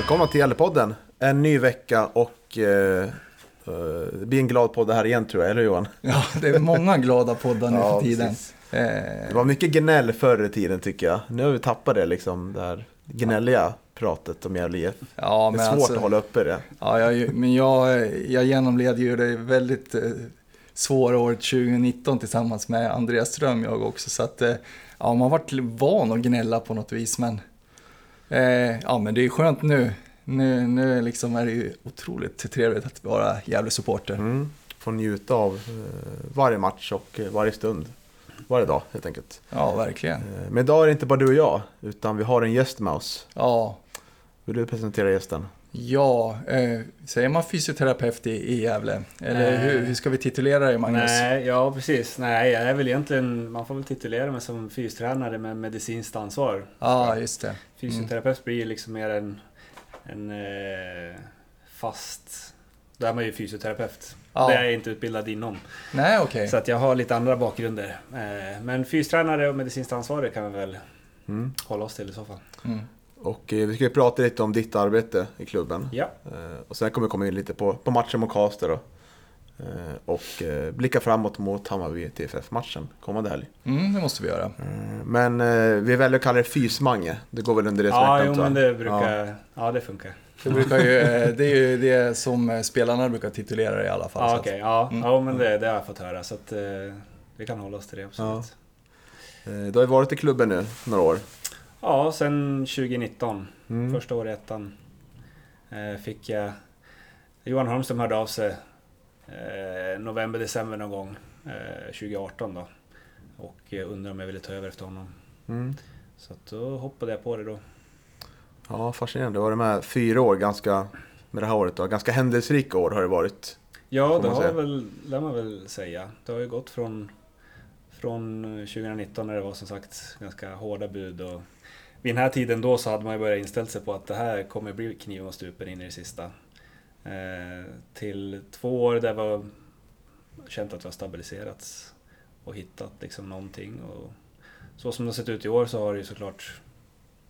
Välkomna till Gällepodden. En ny vecka och eh, eh, det blir en glad podd här igen tror jag, eller Johan? Ja, det är många glada poddar nu Ja, för tiden. precis. Eh, Det var mycket gnäll förr i tiden tycker jag. Nu har vi tappat det liksom, det här gnälliga pratet om Gävle IF. ja, Det men är svårt alltså, att hålla uppe det. Ja, jag, men jag, jag genomled ju det väldigt eh, svåra året 2019 tillsammans med Andreas Ström jag också. Så att, eh, ja, man har varit van att gnälla på något vis. Men, eh, ja, men det är skönt nu. Nu, nu liksom är det ju otroligt trevligt att vara Gävle-supporter. Mm. Får njuta av eh, varje match och eh, varje stund. Varje dag helt enkelt. Ja, verkligen. Eh, men idag är det inte bara du och jag, utan vi har en gäst med oss. Ja, Vill du presentera gästen? Ja eh, säger man fysioterapeut i, i Gävle? Eller hur, hur ska vi titulera dig, Magnus? Nej, ja precis. Nej, jag är väl egentligen, man får väl titulera mig som fystränare med medicinskt ansvar. Ja, just det. Fysioterapeut blir liksom mer en, en eh, fast... Då är man ju fysioterapeut. Ja. Det är jag inte utbildad inom. Nej, okej. Så att jag har lite andra bakgrunder. Eh, men fystränare och medicinskt ansvarig kan vi väl Mm. hålla oss till i så fall. Mm. Och eh, vi ska ju prata lite om ditt arbete i klubben. Ja, Eh, och sen kommer vi komma in lite på, på matchen mot Karlstad då. Eh, och blicka framåt mot Hammarby TFF-matchen kommande helg. Mm, det måste vi göra. Men vi väljer att kalla det fysmange. Det går väl under det ja smärtan, jo, men det brukar... Ja, det funkar. Det, brukar ju, det är ju det som spelarna brukar titulera det i alla fall. Ja, okej. Ja, Mm. ja, men det, det har jag fått höra. Så att vi kan hålla oss till det, absolut. Eh, du har ju varit i klubben nu några år. Ja, sen 2019. Mm. Första året i ettan. Eh, fick jag... Johan Holmström hörde av sig eh, november, december någon gång. Eh, 2018 då. Och undrade om jag ville ta över efter honom. Mm. Så att då hoppade jag på det då. Ja, fascinerande. Du har varit med fyra år ganska, med det här året då. Ganska händelserika år har det varit. Ja, det har väl, det man väl säga. Det har ju gått från, från 2019 när det var som sagt ganska hårda bud. Och vid den här tiden då så hade man ju börjat inställa sig på att det här kommer bli kniven och strupen in i det sista. Eh, till två år där var känt att vi har stabiliserats och hittat liksom någonting. Och så som det har sett ut i år så har det ju såklart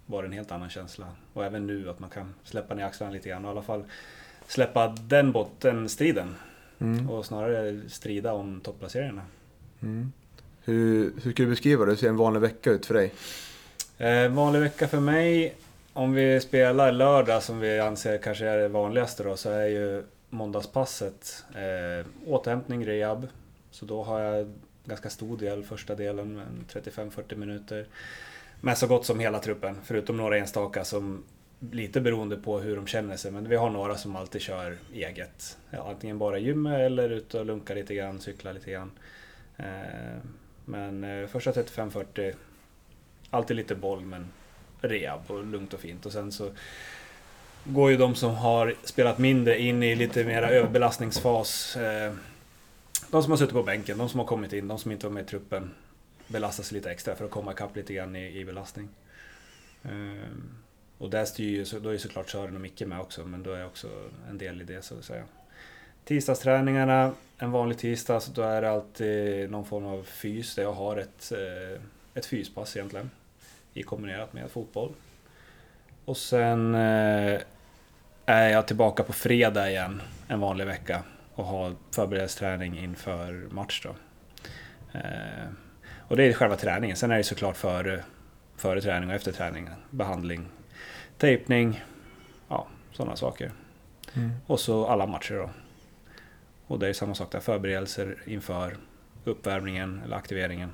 varit en helt annan känsla. Och även nu att man kan släppa ner axlarna lite grann och i alla fall släppa den bottenstriden Mm. och snarare strida om topplaceringarna. Mm. Hur, hur skulle du beskriva det? Hur ser en vanlig vecka ut för dig? Eh, vanlig vecka för mig, om vi spelar lördag som vi anser kanske är det vanligaste då, så är ju måndagspasset eh, återhämtning, rehab. Så då har jag ganska stor del, första delen, 35-40 minuter. Med så gott som hela truppen, förutom några enstaka som lite beroende på hur de känner sig. Men vi har några som alltid kör eget. Ja, antingen bara i gymmet eller ute och lunka lite grann, cykla lite grann. Eh, men eh, första 35-40 alltid lite boll men rehab och lugnt och fint. Och sen så går ju de som har spelat mindre in i lite mera överbelastningsfas. Eh, de som har suttit på bänken, de som har kommit in, de som inte var med i truppen belastas lite extra för att komma ikapp lite grann i, i belastning. Eh, och där styr ju, då är ju såklart Sören och Micke med också, men då är jag också en del i det så att säga. Tisdagsträningarna, en vanlig tisdag, så då är det alltid någon form av fys där jag har ett, eh, ett fyspass egentligen. I kombinerat med fotboll. Och sen eh, är jag tillbaka på fredag igen, en vanlig vecka. Och har förberedelseträning inför match då. Eh, och det är själva träningen. Sen är det såklart före, före träning och efter träning. Behandling, tejpning, ja sådana saker. Mm. Och så alla matcher då. Och det är samma sak där, förberedelser inför uppvärmningen eller aktiveringen.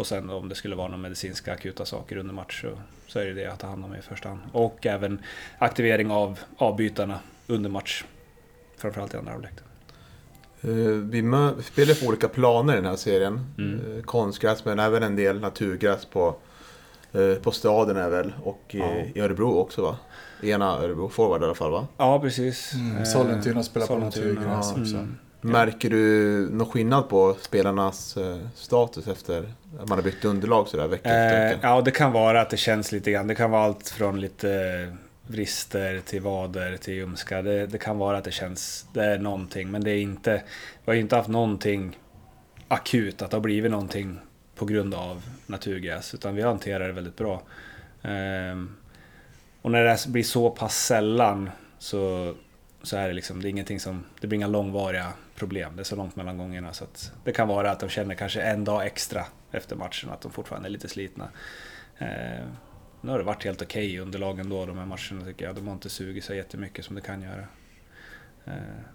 Och sen om det skulle vara några medicinska akuta saker under match så, så är det det jag tar hand om i första hand. Och även aktivering av avbytarna under match. framförallt i andra halvlek. Eh, Vi, spelar på olika planer i den här serien. Mm. Eh, Konstgräs men även en del naturgräs på, eh, på staden är väl. Och i, Ja. i Örebro också va? Ena Örebro forward i alla fall va? Ja, precis. Mm, Sollentuna spelar på Sollentuna, naturgräs ja. också. Mm. Märker du någon skillnad på spelarnas eh, status efter att man har bytt underlag sådär vecka efter Eh, vecka? ja, det kan vara att det känns lite grann. Det kan vara allt från lite vrister till vader till ljumskar. Det, det kan vara att det känns, det är någonting. Men det är inte, vi har ju inte haft någonting akut, att det har blivit någonting på grund av naturgräs. Utan vi hanterar det väldigt bra. Ehm, och när det blir så pass sällan så, så är det liksom, det är ingenting som, det blir inga långvariga problem. Det är så långt mellan gångerna så att det kan vara att de känner kanske en dag extra efter matchen, att de fortfarande är lite slitna. Eh, nu har det varit helt okej i underlagen då, de här matcherna tycker jag. De har inte sugit sig jättemycket som det kan göra. Eh,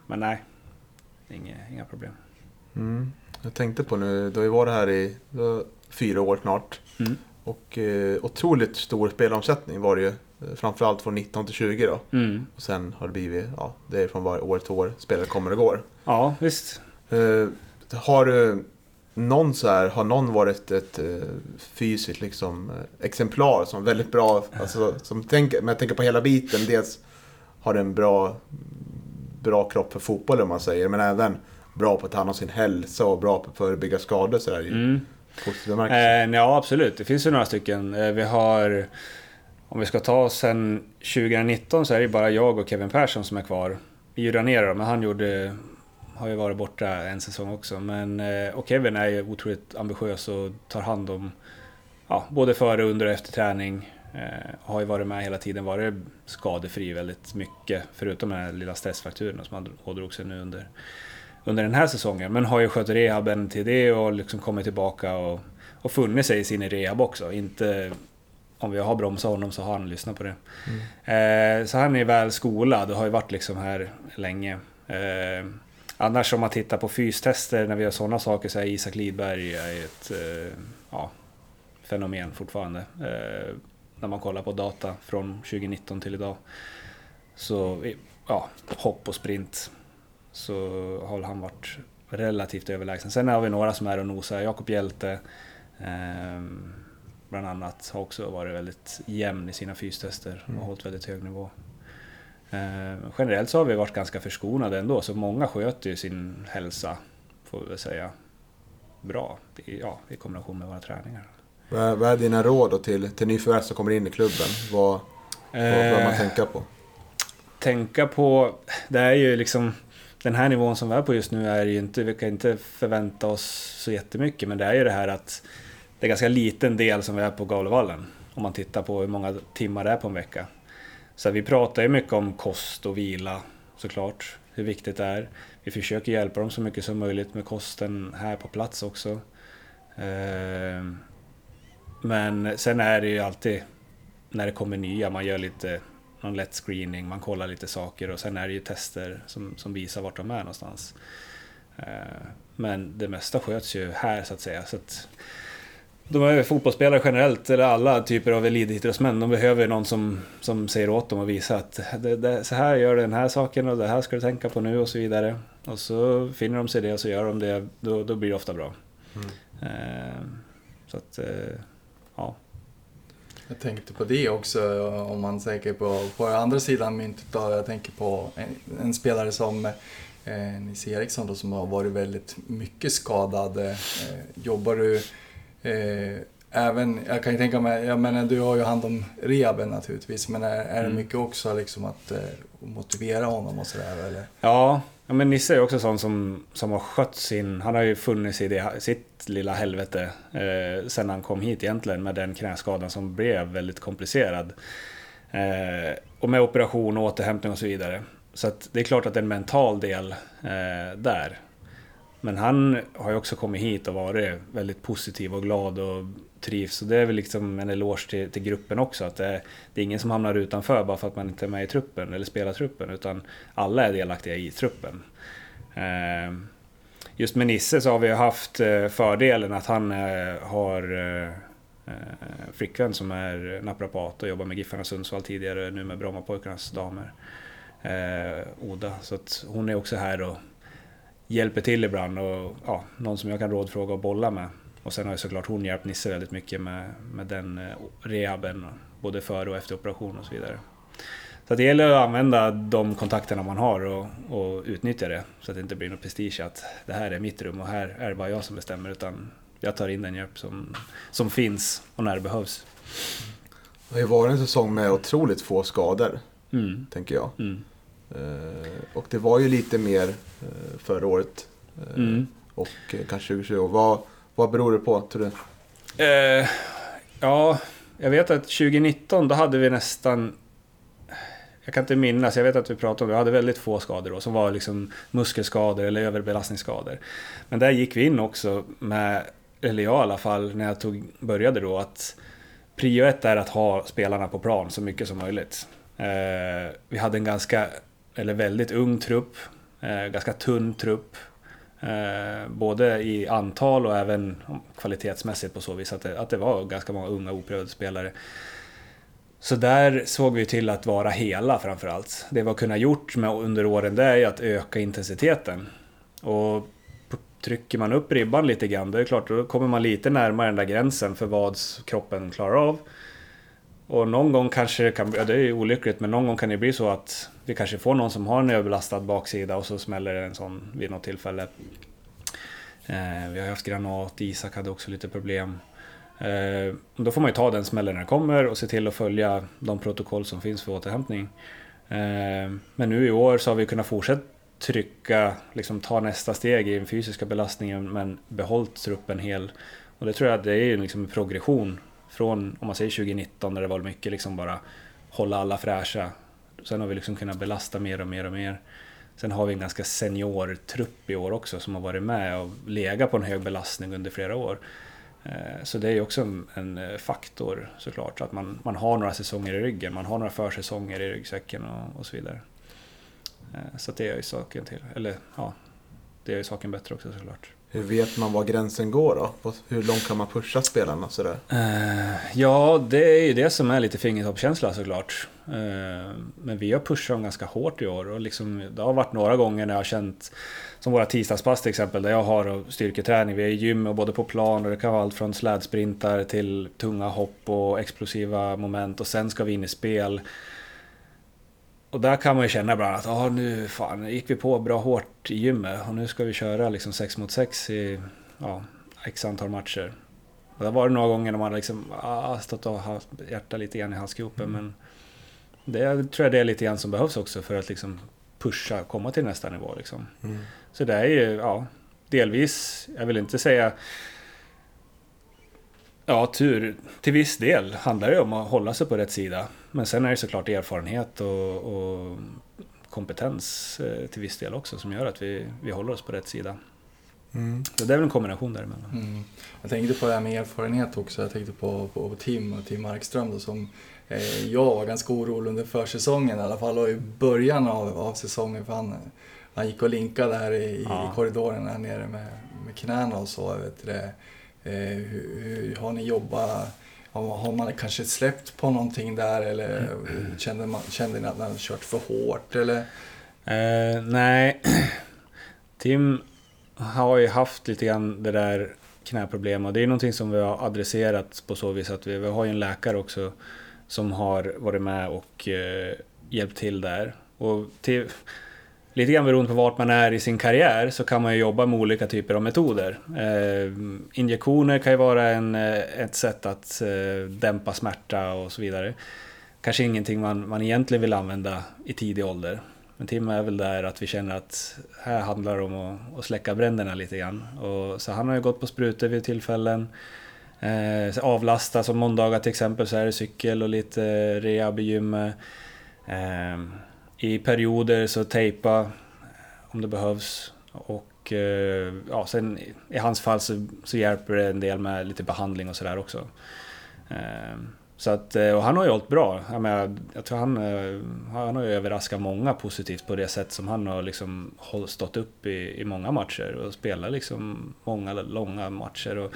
men nej, inga, inga problem. Mm. Jag tänkte på nu, du har ju varit här i fyra år snart. Mm. Och eh, otroligt stor spelomsättning var det ju. Eh, Framförallt från 19 till 20 då. Mm. Och sen har det blivit, ja, det är från varje år till år. Spelare kommer och går. Ja, visst. Eh, har du någon så här, har någon varit ett eh, fysiskt liksom exemplar som väldigt bra, alltså som tänker, men jag tänker på hela biten. Dels har den en bra, bra kropp för fotboll om man säger, men även bra på att ta hand om sin hälsa och bra på att förebygga skador så där i Mm. Eh, ja, absolut. Det finns ju några stycken. Vi har... Om vi ska ta sen 2019 så är det bara jag och Kevin Persson som är kvar. Vi är ju då, men han gjorde... Har ju varit borta en säsong också. Men, eh, och Kevin är ju otroligt ambitiös och tar hand om ja, både före, under och efter träning. Eh, har ju varit med hela tiden, varit skadefri väldigt mycket. Förutom den här lilla stressfrakturen som han ådrog sig nu under, under den här säsongen. Men har ju skött rehaben till det och liksom kommit tillbaka och, och funnit sig i sin rehab också. Inte... Om vi har bromsat honom så har han lyssnat på det. Eh, så han är väl skolad och har ju varit liksom här länge. Eh, annars om man tittar på fystester när vi gör sådana saker så är Isak Lidberg ett eh, ja, fenomen fortfarande. Eh, när man kollar på data från 2019 till idag. Så ja, hopp och sprint så har han varit relativt överlägsen. Sen har vi några som är och nosar. Jakob Hjälte eh, bland annat har också varit väldigt jämn i sina fystester och Mm. hållit väldigt hög nivå. Eh, generellt så har vi varit ganska förskonade ändå, så många sköter ju sin hälsa, får vi väl säga, bra. I, ja, i kombination med våra träningar. Vad, är, vad är dina råd då till, till nyförvärv som kommer in i klubben? Vad, vad bör man Eh, tänka på? tänka på, det är ju liksom den här nivån som vi är på just nu är ju inte, vi kan inte förvänta oss så jättemycket, men det är ju det här att det är ganska liten del som vi är på Gavlevallen. Om man tittar på hur många timmar det är på en vecka. Så vi pratar ju mycket om kost och vila såklart, hur viktigt det är. Vi försöker hjälpa dem så mycket som möjligt med kosten här på plats också. Eh, men sen är det ju alltid när det kommer nya, man gör lite någon lätt screening, man kollar lite saker och sen är det ju tester som, som visar vart de är någonstans. Eh, men det mesta sköts ju här så att säga. Så att de är fotbollsspelare generellt, eller alla typer av elitidrottsmän, de behöver någon som, som säger åt dem och visar att det, det, så här gör du den här saken och det här ska du tänka på nu och så vidare. Och så finner de sig det och så gör de det, då, då blir det ofta bra. Mm. Eh, Så att, eh, ja. Jag tänkte på det också, om man tänker på, på andra sidan myntet då. Jag tänker på en, en spelare som eh, Nisse Eriksson då, som har varit väldigt mycket skadad. Eh, jobbar du eh, även, jag kan ju tänka mig, jag menar du har ju hand om rehaben naturligtvis, men är, är det Mm. mycket också liksom att eh, motivera honom och sådär eller? Ja, ja, men Nisse är ju också sån som, som har skött sin... Han har ju funnits i det, sitt lilla helvete eh, sen han kom hit egentligen med den knäskadan som blev väldigt komplicerad. Eh, och med operation och återhämtning och så vidare. Så det är klart att det är en mental del eh, där. Men han har ju också kommit hit och varit väldigt positiv och glad och trivs. Så det är väl liksom en eloge till, till gruppen också. Att det är, det är ingen som hamnar utanför bara för att man inte är med i truppen eller spelar truppen. Utan alla är delaktiga i truppen. Eh, just med Nisse så har vi haft eh, fördelen att han eh, har flickvän som är naprapat och jobbar med Giffarna Sundsvall tidigare, nu med Brommapojkarnas damer. Oda. Så att hon är också här och hjälper till ibland och ja, någon som jag kan rådfråga och bolla med. Och sen har ju såklart hon hjälpt Nisse väldigt mycket med, med den eh, rehaben, både före och efter operation och så vidare. Så det gäller att använda de kontakterna man har och, och utnyttja det. Så att det inte blir något prestige att det här är mitt rum och här är det bara jag som bestämmer. Utan jag tar in den hjälp som, som finns och när det behövs. Det har ju varit en säsong med otroligt få skador, Mm. tänker jag. Mm. Eh, och det var ju lite mer eh, förra året. Eh, Mm. Och kanske 2020. Vad, vad beror det på, tror du? Eh, ja, jag vet att 2019 då hade vi nästan... Jag kan inte minnas, jag vet att vi pratade om det. Vi hade väldigt få skador då som var liksom muskelskador eller överbelastningsskador. Men där gick vi in också med, eller jag i alla fall, när jag tog, började då att prio ett är att ha spelarna på plan så mycket som möjligt. Eh, vi hade en ganska, eller väldigt ung trupp, eh, ganska tunn trupp. Eh, både i antal och även kvalitetsmässigt på så vis att det, att det var ganska många unga oprövade spelare. Så där såg vi till att vara hela framförallt. Det vi har kunnat gjort med under åren det är ju att öka intensiteten. Och trycker man upp ribban lite grann, då är det klart, då kommer man lite närmare den där gränsen för vad kroppen klarar av. Och någon gång kanske det kan, ja det är ju olyckligt, men någon gång kan det bli så att vi kanske får någon som har en överbelastad baksida och så smäller det en sån vid något tillfälle. Eh, vi har haft granat, Isak hade också lite problem. Eh, då får man ju ta den smällen när den kommer och se till att följa de protokoll som finns för återhämtning. Eh, men nu i år så har vi kunnat fortsätta trycka, liksom ta nästa steg i den fysiska belastningen men behållit truppen hel. Och det tror jag att det är ju liksom en progression från, om man säger 2019 när det var mycket liksom bara hålla alla fräscha. Sen har vi liksom kunnat belasta mer och mer och mer. Sen har vi en ganska senior trupp i år också som har varit med och legat på en hög belastning under flera år. Eh, så det är ju också en, eh, faktor såklart, att man, man har några säsonger i ryggen, man har några försäsonger i ryggsäcken och, och så vidare. Eh, så det är ju saken till, eller ja, det är ju saken bättre också såklart. Hur vet man var gränsen går då? Hur långt kan man pusha spelarna sådär? Eh, ja, det är ju det som är lite fingertoppskänsla såklart. Eh, men vi har pushat dem ganska hårt i år och liksom, det har varit några gånger när jag har känt, som våra tisdagspass till exempel, där jag har styrketräning. Vi är i gym och både på plan och det kan vara allt från slädsprintar till tunga hopp och explosiva moment och sen ska vi in i spel. Och där kan man ju känna ibland att ah, nu fan, gick vi på bra hårt i gymmet och nu ska vi köra liksom 6 mot 6 i ja, x antal matcher. Och det var det några gånger när man liksom ah, stått och haft hjärtat lite grann i halsgropen. Men det tror jag det är lite grann som behövs också för att liksom pusha, komma till nästa nivå. Liksom. Mm. Så det är ju, ja, delvis, jag vill inte säga Ja, tur. Till viss del handlar det om att hålla sig på rätt sida. Men sen är det såklart erfarenhet och, och kompetens eh, till viss del också som gör att vi, vi håller oss på rätt sida. Mm. Så det är väl en kombination däremellan. Mm. Jag tänkte på det här med erfarenhet också. Jag tänkte på, på Tim och Tim Markström då, som eh, jag var ganska orolig under försäsongen i alla fall och i början av, av säsongen för han, han gick och linkade här i, Ja. i korridoren här nere med, med knäna och så. Vet det. Eh, hur, hur har ni jobbat? Har, man kanske släppt på någonting där eller kände, man, kände ni att man kört för hårt? Eller? Eh, nej, Tim har ju haft lite grann det där knäproblemet och det är någonting som vi har adresserat på så vis att vi, vi har ju en läkare också som har varit med och eh, hjälpt till där. Och till, lite grann beroende på vart man är i sin karriär så kan man ju jobba med olika typer av metoder. Eh, injektioner kan ju vara en, eh, ett sätt att eh, dämpa smärta och så vidare. Kanske ingenting man, man egentligen vill använda i tidig ålder. Men Tim är väl där att vi känner att här handlar det om att, att släcka bränderna lite grann. Och, så han har ju gått på sprutor vid tillfällen. Eh, avlasta, som måndagar till exempel så är det cykel och lite eh, rehab i gymmet. Eh, i perioder så tejpa eh, om det behövs. Och eh, ja, sen i- i hans fall så, så hjälper det en del med lite behandling och sådär också. Eh, så att, eh, och han har ju hållit bra. Jag, menar, jag tror han, eh, han har ju överraskat många positivt på det sätt som han har liksom stått upp i, i många matcher och spelat liksom många långa matcher. Och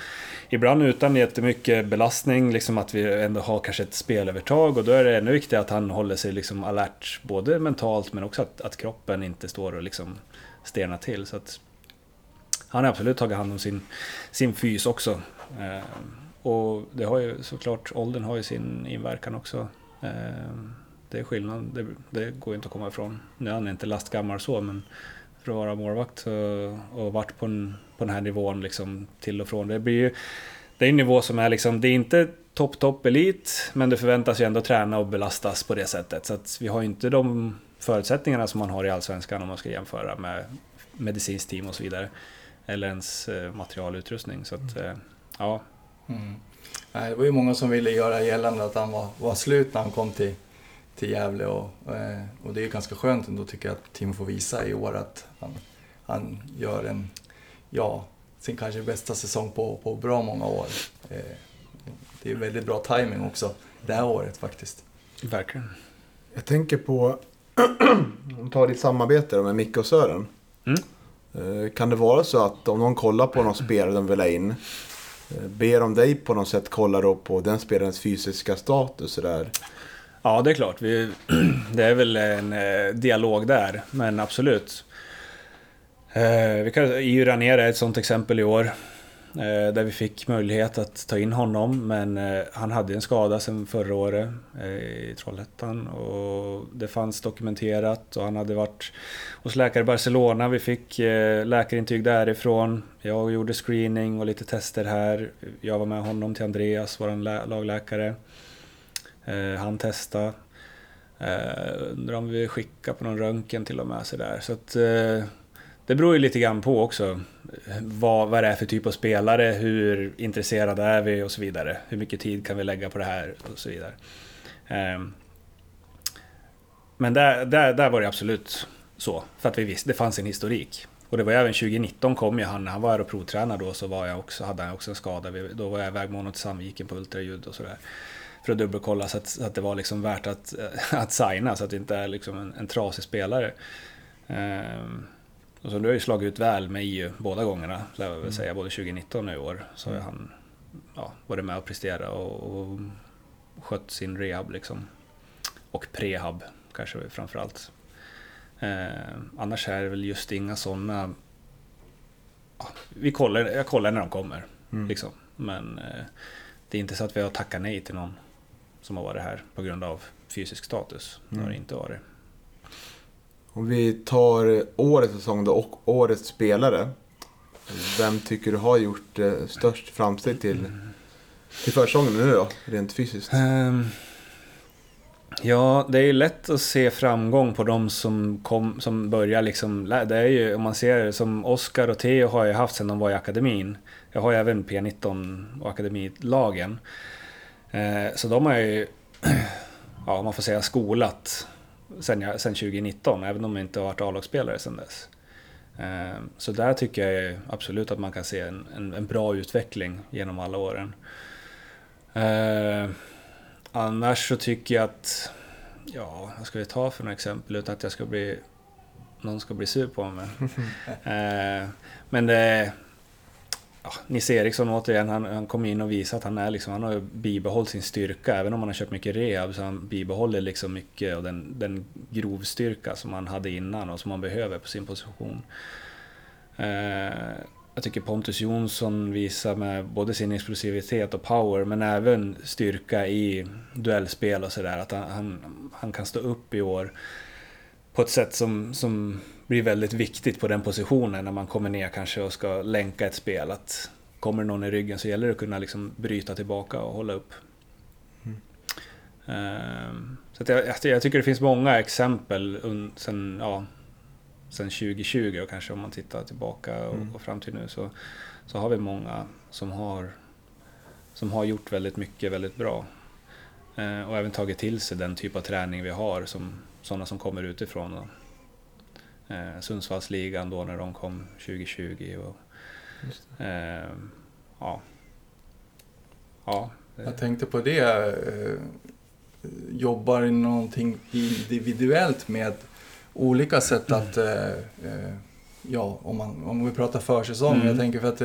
ibland utan jättemycket belastning, liksom att vi ändå har kanske ett spelövertag och då är det ännu viktigare att han håller sig liksom alert, både mentalt men också att, att kroppen inte står och liksom stelnar till. Så att han har absolut tagit hand om sin, sin fys också. Eh, och det har ju såklart, åldern har ju sin inverkan också. Eh, det är skillnad, det, det går ju inte att komma ifrån. Nu är han inte lastgammal så, men för att vara målvakt och, varit på, en, på den här nivån liksom till och från. Det blir ju, det är en nivå som är liksom, det är inte topp, topp elit, men det förväntas ju ändå träna och belastas på det sättet. Så att vi har ju inte de förutsättningarna som man har i Allsvenskan om man ska jämföra med medicinskt team och så vidare. Eller ens eh, materialutrustning. Så att, eh, ja, Mm. Det var ju många som ville göra gällande att han var, var slut när han kom till, till Gävle och, eh, och det är ju ganska skönt ändå tycker jag att Tim får visa i år att han, han gör en, ja, sin kanske bästa säsong på, på bra många år. Eh, det är väldigt bra timing också det här året faktiskt. Verkligen. Jag tänker på, om tar ditt samarbete med Micke och Sören. Mm. Eh, kan det vara så att om någon kollar på någon spelare de vill ha in Eh, ber om dig på något sätt kolla då på den spelarens fysiska status där. Ja, det är klart. Vi, det är väl en eh, dialog där, men absolut. Eh, vi kan, EU Ranera är ett sånt exempel i år. Eh, där vi fick möjlighet att ta in honom, men eh, han hade en skada sedan förra året eh, i Trollhättan. Och det fanns dokumenterat och han hade varit hos läkare i Barcelona. Vi fick eh, läkarintyg därifrån. Jag gjorde screening och lite tester här. Jag var med honom till Andreas, vår lagläkare. Eh, han testade. Eh, undrar om vi skickar på någon röntgen till och med. sådär. så att, det beror ju lite grann på också vad, vad det är för typ av spelare, hur intresserade är vi och så vidare. Hur mycket tid kan vi lägga på det här och så vidare. Ehm, men där, där, där var det absolut så, för att vi visste, det fanns en historik. Och det var även 2019 kom ju han, när han var här och provtränade då så var jag också, hade han också en skada. Då var jag iväg med honom till Sandviken på ultraljud och sådär. För att dubbelkolla så att, så att det var liksom värt att, att signa, så att det inte är liksom en, en trasig spelare. Um, och så nu har ju slagit ut väl med EU båda gångerna, lär jag väl mm. säga, både 2019 och i år. Så har mm. han ja, varit med och presterat och, och skött sin rehab liksom. Och prehab kanske framförallt. Eh, annars är det väl just inga sådana... Ja, vi kollar, jag kollar när de kommer. Mm. Liksom. Men eh, det är inte så att vi har tackat nej till någon som har varit här på grund av fysisk status. Mm. Det har det inte varit. Om vi tar årets säsong då och årets spelare. Vem tycker du har gjort eh, störst framsteg till, till försäsongen nu då, rent fysiskt? Um, ja, det är ju lätt att se framgång på de som, kom, som börjar liksom... Det är ju, om man ser som Oskar och Theo har jag haft sedan de var i akademin. Jag har ju även P19 och akademilagen. Uh, så de har ju, ja man får säga skolat sen, jag, sen 2019, även om jag inte har varit A-lagsspelare sen dess. Ehm, så där tycker jag absolut att man kan se en, en, en bra utveckling genom alla åren. Ehm, annars så tycker jag att, ja, vad ska vi ta för några exempel utan att jag ska bli, någon ska bli sur på mig. Ehm, men det ja, Nisse Eriksson återigen, han, han kom in och visade att han, är liksom, han har bibehållit sin styrka. Även om han har kört mycket rehab så han bibehåller liksom mycket av den, den grovstyrka som han hade innan och som han behöver på sin position. Eh, jag tycker Pontus Jonsson visar med både sin explosivitet och power men även styrka i duellspel och sådär. Att han, han, han, kan stå upp i år på ett sätt som, som blir väldigt viktigt på den positionen när man kommer ner kanske och ska länka ett spel. Att kommer någon i ryggen så gäller det att kunna liksom bryta tillbaka och hålla upp. Mm. Uh, så jag, jag, tycker det finns många exempel sen, ja, sen 2020 och kanske om man tittar tillbaka och, mm. och fram till nu så, så har vi många som har, som har gjort väldigt mycket väldigt bra. Uh, och även tagit till sig den typ av träning vi har som sådana som kommer utifrån. Och, eh, Sundsvallsligan då när de kom 2020. Och, eh, ja. ja, Jag tänkte på det. eh, Jobbar någonting individuellt med olika sätt att... eh, eh, Ja, om, man, om vi pratar försäsong. Mm. Jag tänker för att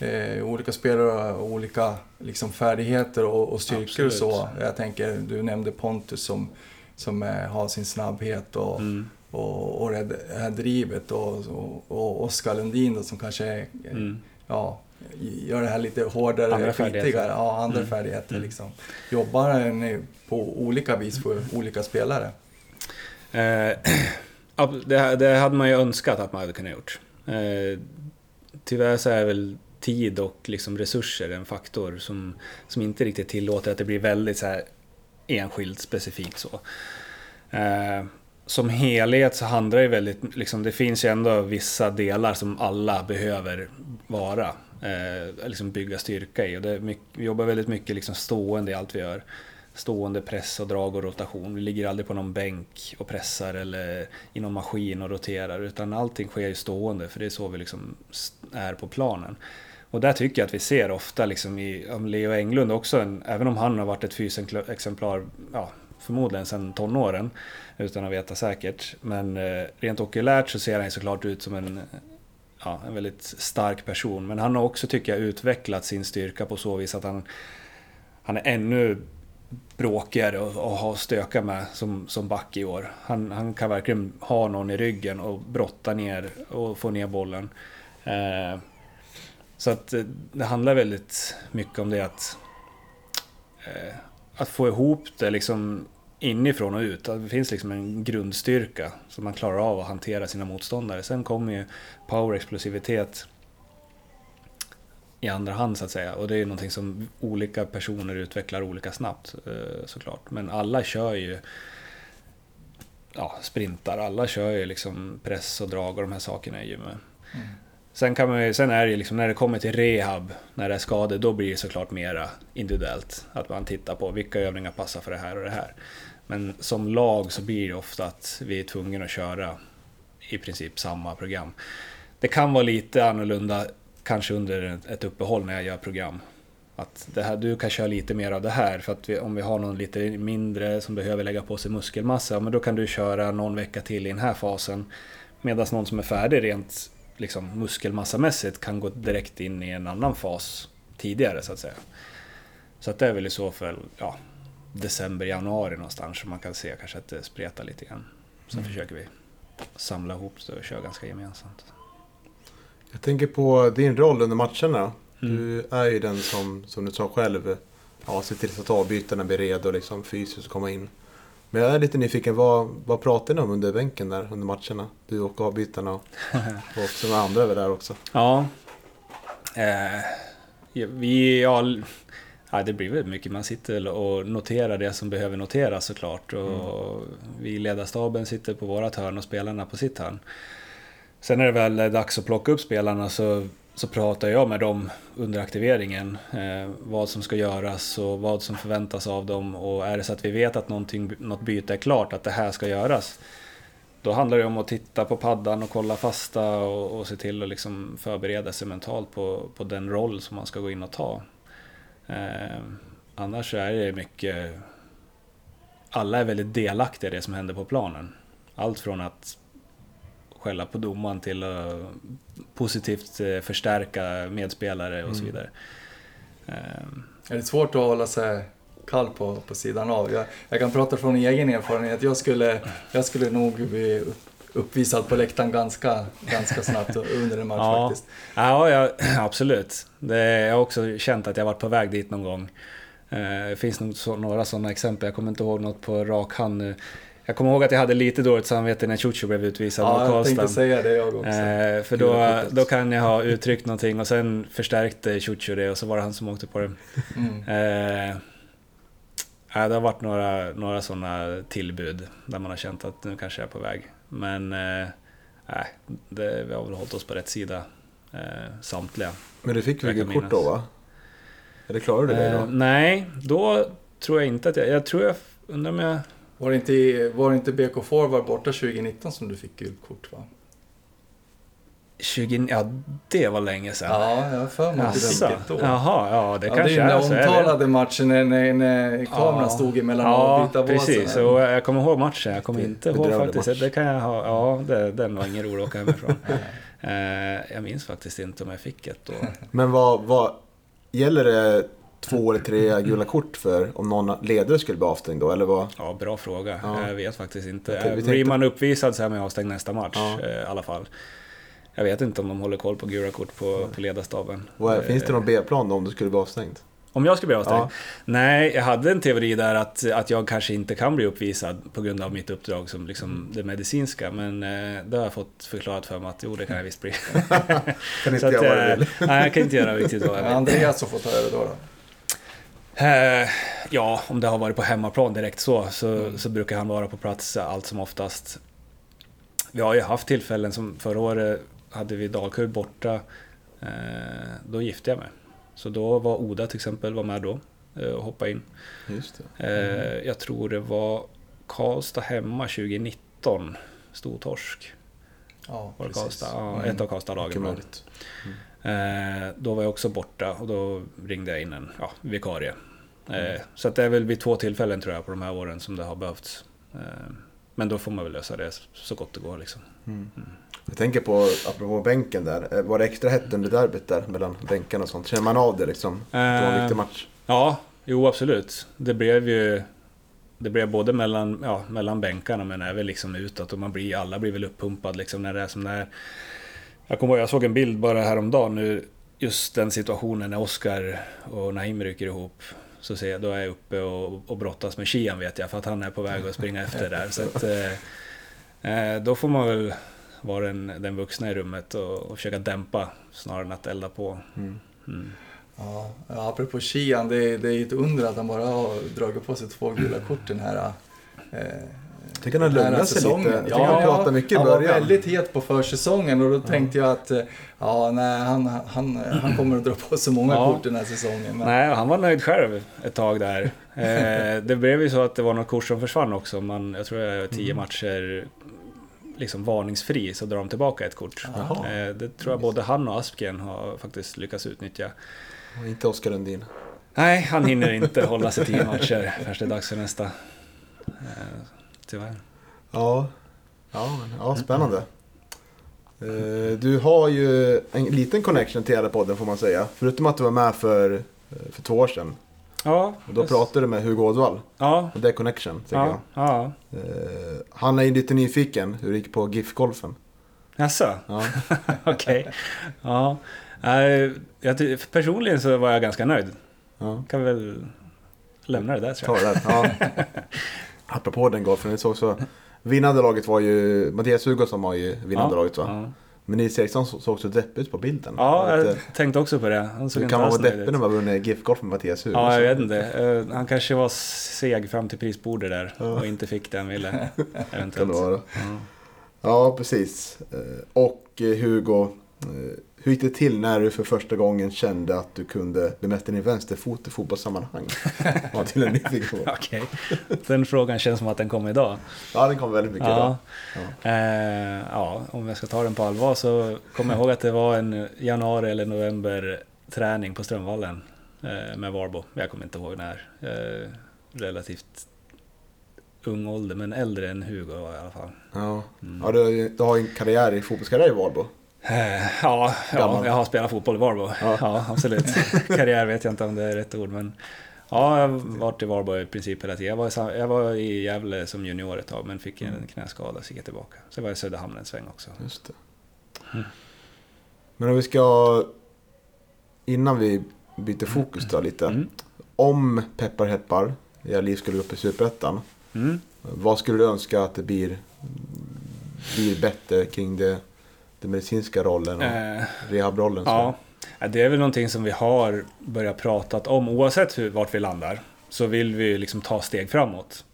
eh, eh, olika spelare har olika liksom, färdigheter och, och styrkor och så. Jag tänker, du nämnde Pontus som, som eh, har sin snabbhet och, Mm. Och, och det här drivet och, och, och Oskar Lundin då, som kanske är, Mm. ja, gör det här lite hårdare, Andra skitigare. Ja, andra Mm. färdigheter Mm. liksom. Jobbar ni på olika vis för olika spelare? Eh, det, det hade man ju önskat att man hade kunnat gjort. Eh, tyvärr så är väl tid och liksom resurser en faktor som, som inte riktigt tillåter att det blir väldigt så här enskilt specifikt så. Eh, som helhet så handlar det väldigt, liksom, det finns ju ändå vissa delar som alla behöver vara. Eh, liksom bygga styrka i. Och det mycket, vi jobbar väldigt mycket liksom stående i allt vi gör. Stående press och drag och rotation. Vi ligger aldrig på någon bänk och pressar eller i någon maskin och roterar. Utan allting sker ju stående för det är så vi liksom är på planen. Och där tycker jag att vi ser ofta liksom i om Leo Englund också, en, även om han har varit ett fysexemplar, ja, förmodligen sedan tonåren, utan att veta säkert. Men eh, rent okulärt så ser han såklart ut som en, ja, en väldigt stark person. Men han har också, tycker jag, utvecklat sin styrka på så vis att han, han är ännu bråkigare och, och ha att stöka med som, som back i år. Han, han kan verkligen ha någon i ryggen och brotta ner och få ner bollen. Eh, så att eh, det handlar väldigt mycket om det att, eh, att få ihop det liksom inifrån och ut. Det finns liksom en grundstyrka som man klarar av att hantera sina motståndare. Sen kommer ju power, explosivitet i andra hand så att säga. Och det är ju någonting som olika personer utvecklar olika snabbt eh, såklart. Men alla kör ju ja, sprintar, alla kör ju liksom press och drag och de här sakerna i gymmet. Sen, kan man sen är det ju liksom när det kommer till rehab, när det är skador, då blir det såklart mera individuellt. Att man tittar på vilka övningar passar för det här och det här. Men som lag så blir det ofta att vi är tvungna att köra i princip samma program. Det kan vara lite annorlunda kanske under ett uppehåll när jag gör program. Att det här, du kan köra lite mer av det här för att vi, om vi har någon lite mindre som behöver lägga på sig muskelmassa, ja, men då kan du köra någon vecka till i den här fasen. Medan någon som är färdig rent liksom, muskelmassamässigt kan gå direkt in i en annan fas tidigare så att säga. Så att det är väl i så fall ja, december, januari någonstans som man kan se kanske att det spretar lite grann. Sen försöker vi samla ihop det och köra ganska gemensamt. Jag tänker på din roll under matcherna. Mm. Du är ju den som, som du sa själv, ja, ser till så att avbytarna blir redo liksom, fysiskt komma in. Men jag är lite nyfiken, vad, vad pratar ni om under bänken där under matcherna? Du och avbytarna och, och också några andra över där också. Ja. Eh, vi, ja, ja, det blir väl mycket. Man sitter och noterar det som behöver noteras såklart. Och Vi i ledarstaben sitter på vårat hörn och spelarna på sitt hörn. Sen är det väl dags att plocka upp spelarna så, så pratar jag med dem under aktiveringen. Eh, vad som ska göras och vad som förväntas av dem. Och är det så att vi vet att något byte är klart, att det här ska göras. Då handlar det om att titta på paddan och kolla fasta och, och se till att liksom förbereda sig mentalt på, på den roll som man ska gå in och ta. Eh, annars är det mycket... Alla är väldigt delaktiga i det som händer på planen. Allt från att skälla på domaren till att positivt eh, förstärka medspelare och så Mm. vidare. Eh, Är det svårt att hålla sig kall på, på sidan av? Jag, jag kan prata från egen erfarenhet. Jag skulle, jag skulle nog bli uppvisad på läktaren ganska, ganska snabbt under en match Ja. faktiskt. Ja, ja absolut. Det, jag har också känt att jag varit på väg dit någon gång. Eh, Det finns nog så, några sådana exempel, jag kommer inte ihåg något på rak hand nu. Jag kommer ihåg att jag hade lite dåligt samvete när Ciuciu blev utvisad Ja, mot jag tänkte Karlstad. säga det jag också. Eh, för då, då kan jag ha uttryckt någonting och sen förstärkte Ciuciu det och så var det han som åkte på det. Mm. Eh, ja, det har varit några, några sådana tillbud där man har känt att nu kanske jag är på väg. Men eh, nej, det, vi har väl hållit oss på rätt sida eh, samtliga. Men du fick gult kort då va? Eller klarade du det Eh, då? nej, då tror jag inte att jag... Jag tror jag... Undrar om jag... Var det inte, var det inte BK Forward borta 2019 som du fick gult kort va? 20, ja, det var länge sedan. Ja, jag har för mig det ett år. Jaha, ja det Ja, kanske det är är den så. är det? omtalade matchen när, när, när kameran Ja. stod emellan Ja, avbytarbåsen. precis. Och jag kommer ihåg matchen. Jag kommer Det- inte ihåg faktiskt. match. Det kan jag ha. Ja, det, den var ingen rolig att åka hemifrån. Eh, jag minns faktiskt inte om jag fick ett då. Men vad, vad gäller det två eller tre gula kort för om någon ledare skulle bli avstängd då? Eller vad? Ja, bra fråga. Ja. Jag vet faktiskt inte. Tänkte- Blir man uppvisad så är man avstängd nästa match Ja. eh, i alla fall. Jag vet inte om de håller koll på gula kort på, på ledarstaben. är, Eh, finns det någon B-plan om du skulle bli avstängd? Om jag skulle bli avstängd? Ja. Nej, jag hade en teori där att, att jag kanske inte kan bli uppvisad på grund av mitt uppdrag som liksom det medicinska. Men eh, det har jag fått förklarat för mig att jo, det kan jag visst bli. Kan inte jag vad du eh, vill? nej, jag kan inte göra riktigt vad jag vill. Andreas har fått ta över då. då. Eh, ja, om det har varit på hemmaplan direkt så, så, Mm. så brukar han vara på plats allt som oftast. Vi har ju haft tillfällen som förra året hade vi Dalkurd borta. Eh, då gifte jag mig. Så då var Oda till exempel var med då eh, och hoppade in. Just. Eh, jag tror det var Karlstad hemma 2019. Stortorsk. Ja, Var. Karlstad? Ja, Mm. ett av Karlstad-lagen. möjligt. Eh, då var jag också borta och då ringde jag in en ja, vikarie. Eh, så att det är väl vid två tillfällen tror jag på de här åren som det har behövts. Eh, men då får man väl lösa det så gott det går liksom. Jag tänker på, apropå bänken där, eh, var det extra hett under derbyt där mellan bänkarna och sånt? Känner man av det liksom? Det var en Eh, viktig match. Ja, jo absolut. Det blev ju... Det blev både mellan, ja, mellan bänkarna men även liksom utåt och man blir, alla blir väl uppumpad liksom när det är som när... Jag kommer ihåg, jag såg en bild bara häromdagen nu, just den situationen när Oskar och Naim rycker ihop. Så ser jag, då är jag uppe och, och brottas med Kian vet jag, för att han är på väg att springa efter där. Så att, eh, eh, då får man väl vara den, den vuxna i rummet och, och försöka dämpa snarare än att elda på. Mm. Mm. Ja, apropå Kian, det, det är ju ett under att han bara har dragit på sig två gula kort den här... Eh, Jag tycker han lugnat sig säsongen. lite. Jag tycker han pratade mycket i han var början. väldigt het på försäsongen och då tänkte jag att eh, ja, nej, han, han, han kommer att dra på sig många Ja. kort den här säsongen. Men, Nej, han var nöjd själv ett tag där. Eh, det blev ju så att det var något kort som försvann också. Man, jag tror är tio matcher liksom varningsfri så drar de tillbaka ett kort. Jaha. Eh, det tror jag både han och Asken har faktiskt lyckats utnyttja. Och Inte Oskar Lundin. Nej, han hinner inte hålla sig tio matcher först det är dags för nästa. Tyvärr. Ja, ja, men, ja spännande. Eh, Du har ju en liten connection till hela podden får man säga. Förutom att du var med för, eh, för två år sedan. Ja, Och då pratade du med Hugo Ådvall. ja, Och det är connection, tycker ja, ja. jag. Eh, Han är ju lite nyfiken hur det gick på GIF-golfen. Jaså? Ja. Okej. Ja. Eh, jag, personligen så var jag ganska nöjd. Ja. Kan väl lämna det där tror Ta jag. det där. Ja. Apropå den golfen, såg så Vinnande laget var ju, Mattias Hugosson var ju vinnande laget va? Ja, Men Nils Eriksson så- såg så deppig ut på bilden. ja jag tänkte också på det. Han såg inte kan man vara deppig när man vunnit GIF-golf med Mattias Hugosson? Ja, jag vet inte. Eh, Han kanske var seg fram till prisbordet där Ja. och inte fick det han ville. Kan det Eventuellt. vara. Ja. Ja, precis. Eh, Och eh, Hugo, hur gick det till när du för första gången kände att du kunde bemästra din vänsterfot i fotbollssammanhang? Ja, till en nyfiken. Okej. Den frågan känns som att den kom idag. Ja, den kom väldigt mycket idag. Ja. Eh, ja, om jag ska ta den på allvar så kommer jag ihåg att det var en januari eller november träning på Strömvallen eh, med Varbo. Jag kommer inte ihåg när. Eh, relativt ung ålder, men äldre än Hugo i alla fall. Ja, Mm. ja du, du har en karriär i fotbollskarriär i Valbo. Eh, ja, ja, jag har spelat fotboll i Varbo. Ja. Ja. absolut. Karriär vet jag inte om det är rätt ord, men ja, jag har varit i Varbo i princip hela tiden. Jag var, jag var i Gävle som junior ett tag, men fick en knäskada så gick jag tillbaka. Så jag var i Söderhamn en sväng också. Just det. Mm. Men om vi ska, innan vi byter fokus då lite. Mm. Om peppar heppar, era liv skulle gå upp i Superettan. Mm. Vad skulle du önska att det blir, blir bättre kring det, den medicinska rollen och Eh, rehabrollen? så? Ja, Ja, det är väl någonting som vi har börjat prata om. Oavsett hur, vart vi landar så vill vi liksom ta steg framåt.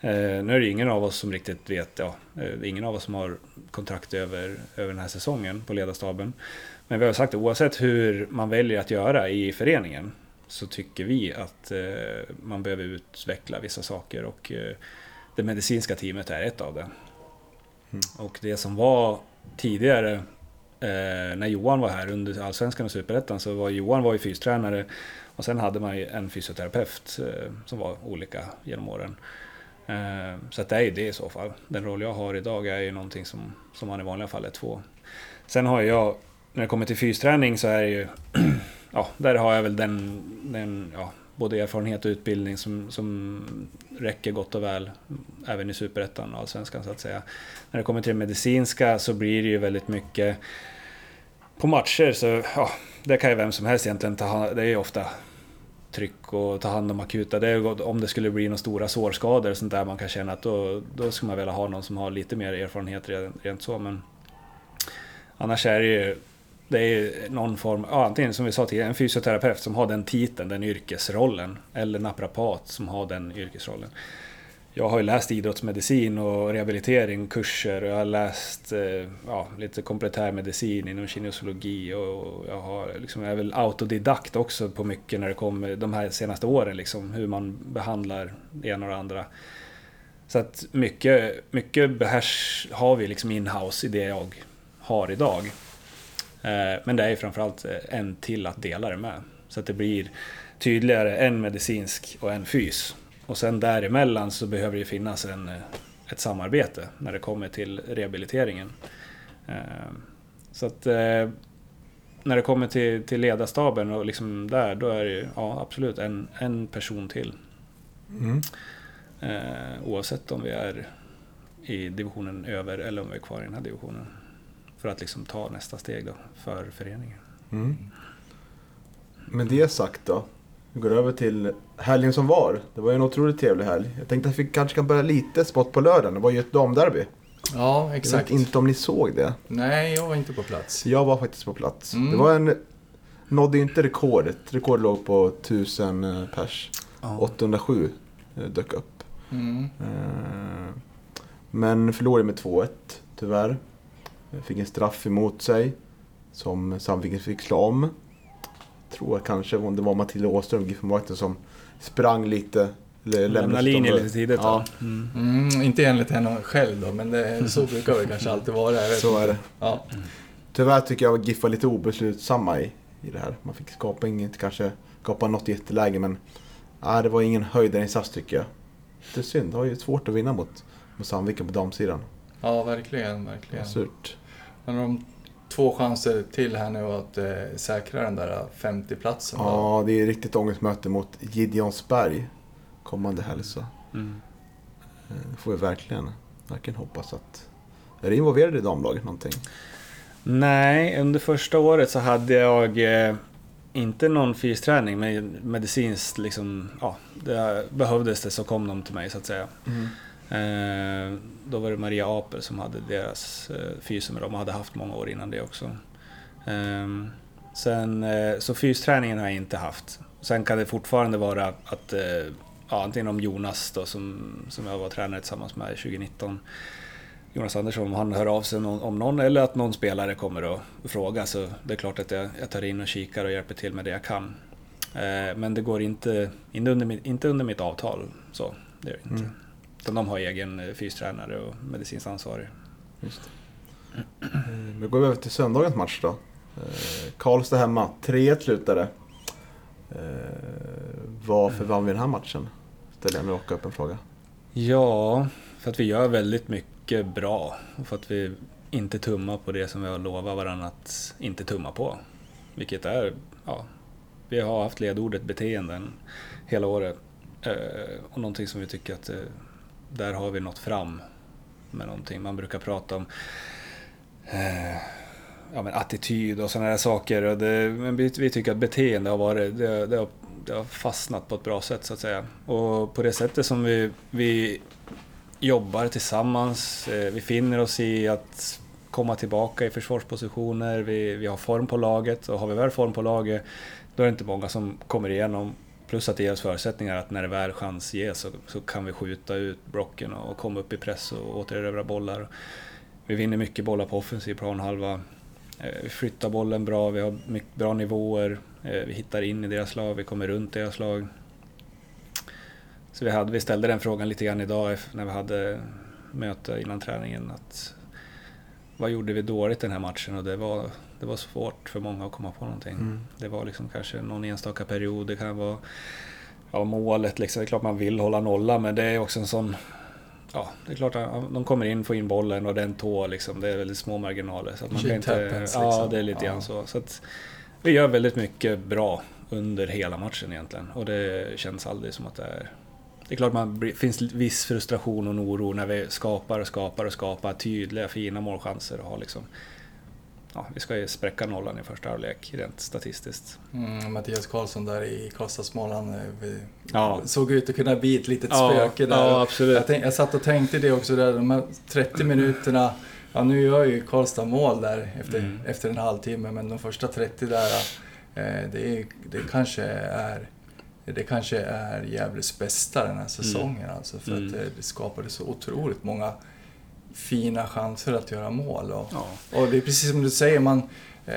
Eh, nu är det ingen av oss som riktigt vet, ja, eh, ingen av oss som har kontrakt över, över den här säsongen på ledarstaben. Men vi har sagt att oavsett hur man väljer att göra i föreningen så tycker vi att eh, man behöver utveckla vissa saker och eh, det medicinska teamet är ett av det. Mm. Och det som var tidigare eh, när Johan var här under Allsvenskan och Superettan så var Johan var ju fystränare och sen hade man ju en fysioterapeut eh, som var olika genom åren. Eh, så att det är ju det i så fall. Den roll jag har idag är ju någonting som, som man i vanliga fall är två. Sen har jag, när det kommer till fysträning så är det ju, ja, där har jag väl den, den ja, både erfarenhet och utbildning som, som räcker gott och väl även i Superettan och Allsvenskan så att säga. När det kommer till det medicinska så blir det ju väldigt mycket på matcher så ja, det kan ju vem som helst egentligen ta hand Det är ju ofta tryck och ta hand om akuta. Det är, om det skulle bli några stora sårskador och sånt där man kan känna att då, då skulle man vilja ha någon som har lite mer erfarenhet rent, rent så. Men annars är det ju det är någon form, ja, antingen som vi sa tidigare, en fysioterapeut som har den titeln, den yrkesrollen. Eller naprapat som har den yrkesrollen. Jag har ju läst idrottsmedicin och rehabilitering, kurser och jag har läst eh, ja, lite komplementärmedicin inom kinesiologi och jag har liksom, jag är väl autodidakt också på mycket när det kommer de här senaste åren, liksom, hur man behandlar det ena och det andra. Så att mycket, mycket behärs har vi liksom in-house i det jag har idag. Eh, men det är framförallt en till att dela det med. Så att det blir tydligare en medicinsk och en fys. Och sen däremellan så behöver det finnas en, ett samarbete när det kommer till rehabiliteringen. Eh, så att eh, när det kommer till, till ledarstaben och liksom där, då är det ja, absolut en, en person till. Mm. Oavsett om vi är i divisionen över eller om vi är kvar i den här divisionen för att liksom ta nästa steg då för föreningen. Mm. Med det sagt då, vi går över till helgen som var. Det var ju en otroligt trevlig helg. Jag tänkte att vi kanske kan börja lite spott på lördagen. Det var ju ett damderby. Ja, exakt. Jag vet inte om ni såg det? Nej, jag var inte på plats. Jag var faktiskt på plats. Mm. Det var en... Nådde inte rekordet. Rekord låg på 1000 eh, pers. Oh. 807 dök upp. Mm. Eh, men förlorade med 2-1, tyvärr. Fick en straff emot sig som Sandviken fick slå om. Tror jag kanske om det var Matilda Åström, GIF som sprang lite. Lämna linjen lite tidigt. Ja. Mm. Mm, inte enligt henne själv då, men det, så brukar det kanske alltid vara. så är det. Ja. Tyvärr tycker jag att GIF var lite obeslutsamma i, i det här. Man fick skapa inget, kanske skapa något jätteläge, men nej, det var ingen höjdarinsats tycker jag. Det är synd, det var ju svårt att vinna mot, mot Sandviken på damsidan. Ja, verkligen, verkligen. Surt. Men de två chanser till här nu att eh, säkra den där 50-platsen. Ja, det är riktigt ångestmöte mot Gideonsberg kommande helg. Så. Mm. Eh, det får vi verkligen, verkligen hoppas att... Är du involverad i damlaget någonting? Nej, under första året så hade jag eh, inte någon fysträning, men medicinskt liksom, ja, det behövdes det så kom de till mig så att säga. Mm. Eh, då var det Maria Apel som hade deras eh, fys med dem och hade haft många år innan det också. Ehm, eh, sen, så fysträningen har jag inte haft. Sen kan det fortfarande vara att eh, ja, antingen om Jonas då, som, som jag var tränare tillsammans med 2019 Jonas Andersson, om han hör av sig om någon eller att någon spelare kommer och frågar så det är klart att jag, jag tar in och kikar och hjälper till med det jag kan. Eh, men det går inte, inte, under, mitt, inte under mitt avtal. Så, det gör det inte. Mm. Utan de har egen eh, fystränare och medicinskt ansvarig. Just Vi eh, går över till söndagens match då. Eh, Karlstad hemma, 3-1 slutade. Varför vann vi den här matchen? Ställer jag mig raka upp en fråga. Ja, för att vi gör väldigt mycket bra. Och för att vi inte tummar på det som vi har lovat varandra att inte tumma på. Vilket är, ja, vi har haft ledordet beteenden hela året. Och någonting som vi tycker att där har vi nått fram med någonting. Man brukar prata om eh, ja, men attityd och sådana där saker. Och det, men vi, vi, tycker att beteende har varit, det, det, har, det, har, fastnat på ett bra sätt så att säga. Och på det sättet som vi, vi jobbar tillsammans, eh, vi finner oss i att komma tillbaka i försvarspositioner, vi, vi har form på laget och har vi väl form på laget då är det inte många som kommer igenom Plus att det ger oss förutsättningar att när det väl chans ges så, så kan vi skjuta ut blocken och komma upp i press och återerövra bollar. Vi vinner mycket bollar på offensiv planhalva. Eh, vi flyttar bollen bra, vi har mycket bra nivåer. Eh, vi hittar in i deras lag, vi kommer runt deras lag. Så vi, hade, vi ställde den frågan lite grann idag när vi hade möte innan träningen. Att vad gjorde vi dåligt den här matchen? Och det var, det var svårt för många att komma på någonting. Mm. Det var liksom kanske någon enstaka period, det kan vara ja, målet liksom. Det är klart man vill hålla nolla, men det är också en sån... Ja, det är klart att de kommer in, får in bollen och den tå liksom. Det är väldigt små marginaler. Så man Shit kan inte, happens, Ja, liksom. det är lite Ja. grann så. så att vi gör väldigt mycket bra under hela matchen egentligen. Och det känns aldrig som att det är... Det är klart man finns viss frustration och oro när vi skapar och skapar och skapar tydliga, fina målchanser och har liksom... Ja, vi ska ju spräcka nollan i första halvlek rent statistiskt. Mm, Mattias Karlsson där i Karlstadsmål, han eh, Ja. såg ut att kunna bli ett litet Ja, spöke där. ja, absolut. Jag, tänk, jag satt och tänkte det också där, de här 30 minuterna. Ja, nu gör ju Karlstad mål där efter, Mm. efter en halvtimme, men de första 30 där, eh, det, är- det kanske är det kanske är Gävles bästa den här säsongen alltså. För Mm. att det, det skapade så otroligt många fina chanser att göra mål. Och, Ja. och det är precis som du säger, man, eh,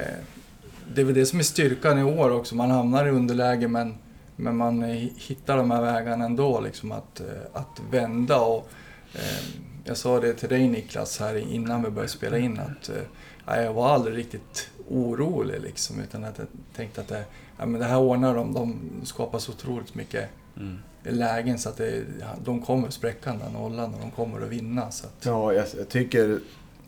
det är väl det som är styrkan i år också. Man hamnar i underläge men, men man eh, hittar de här vägarna ändå, liksom att, eh, att vända. Och, eh, jag sa det till dig Niklas här innan vi började spela in att eh, jag var aldrig riktigt orolig liksom, utan att jag tänkte att det, ja, men det här ordnar de. De skapar så otroligt mycket Mm. lägen så att det, de kommer spräcka den där nollan och de kommer att vinna. Så att, Ja, jag, jag tycker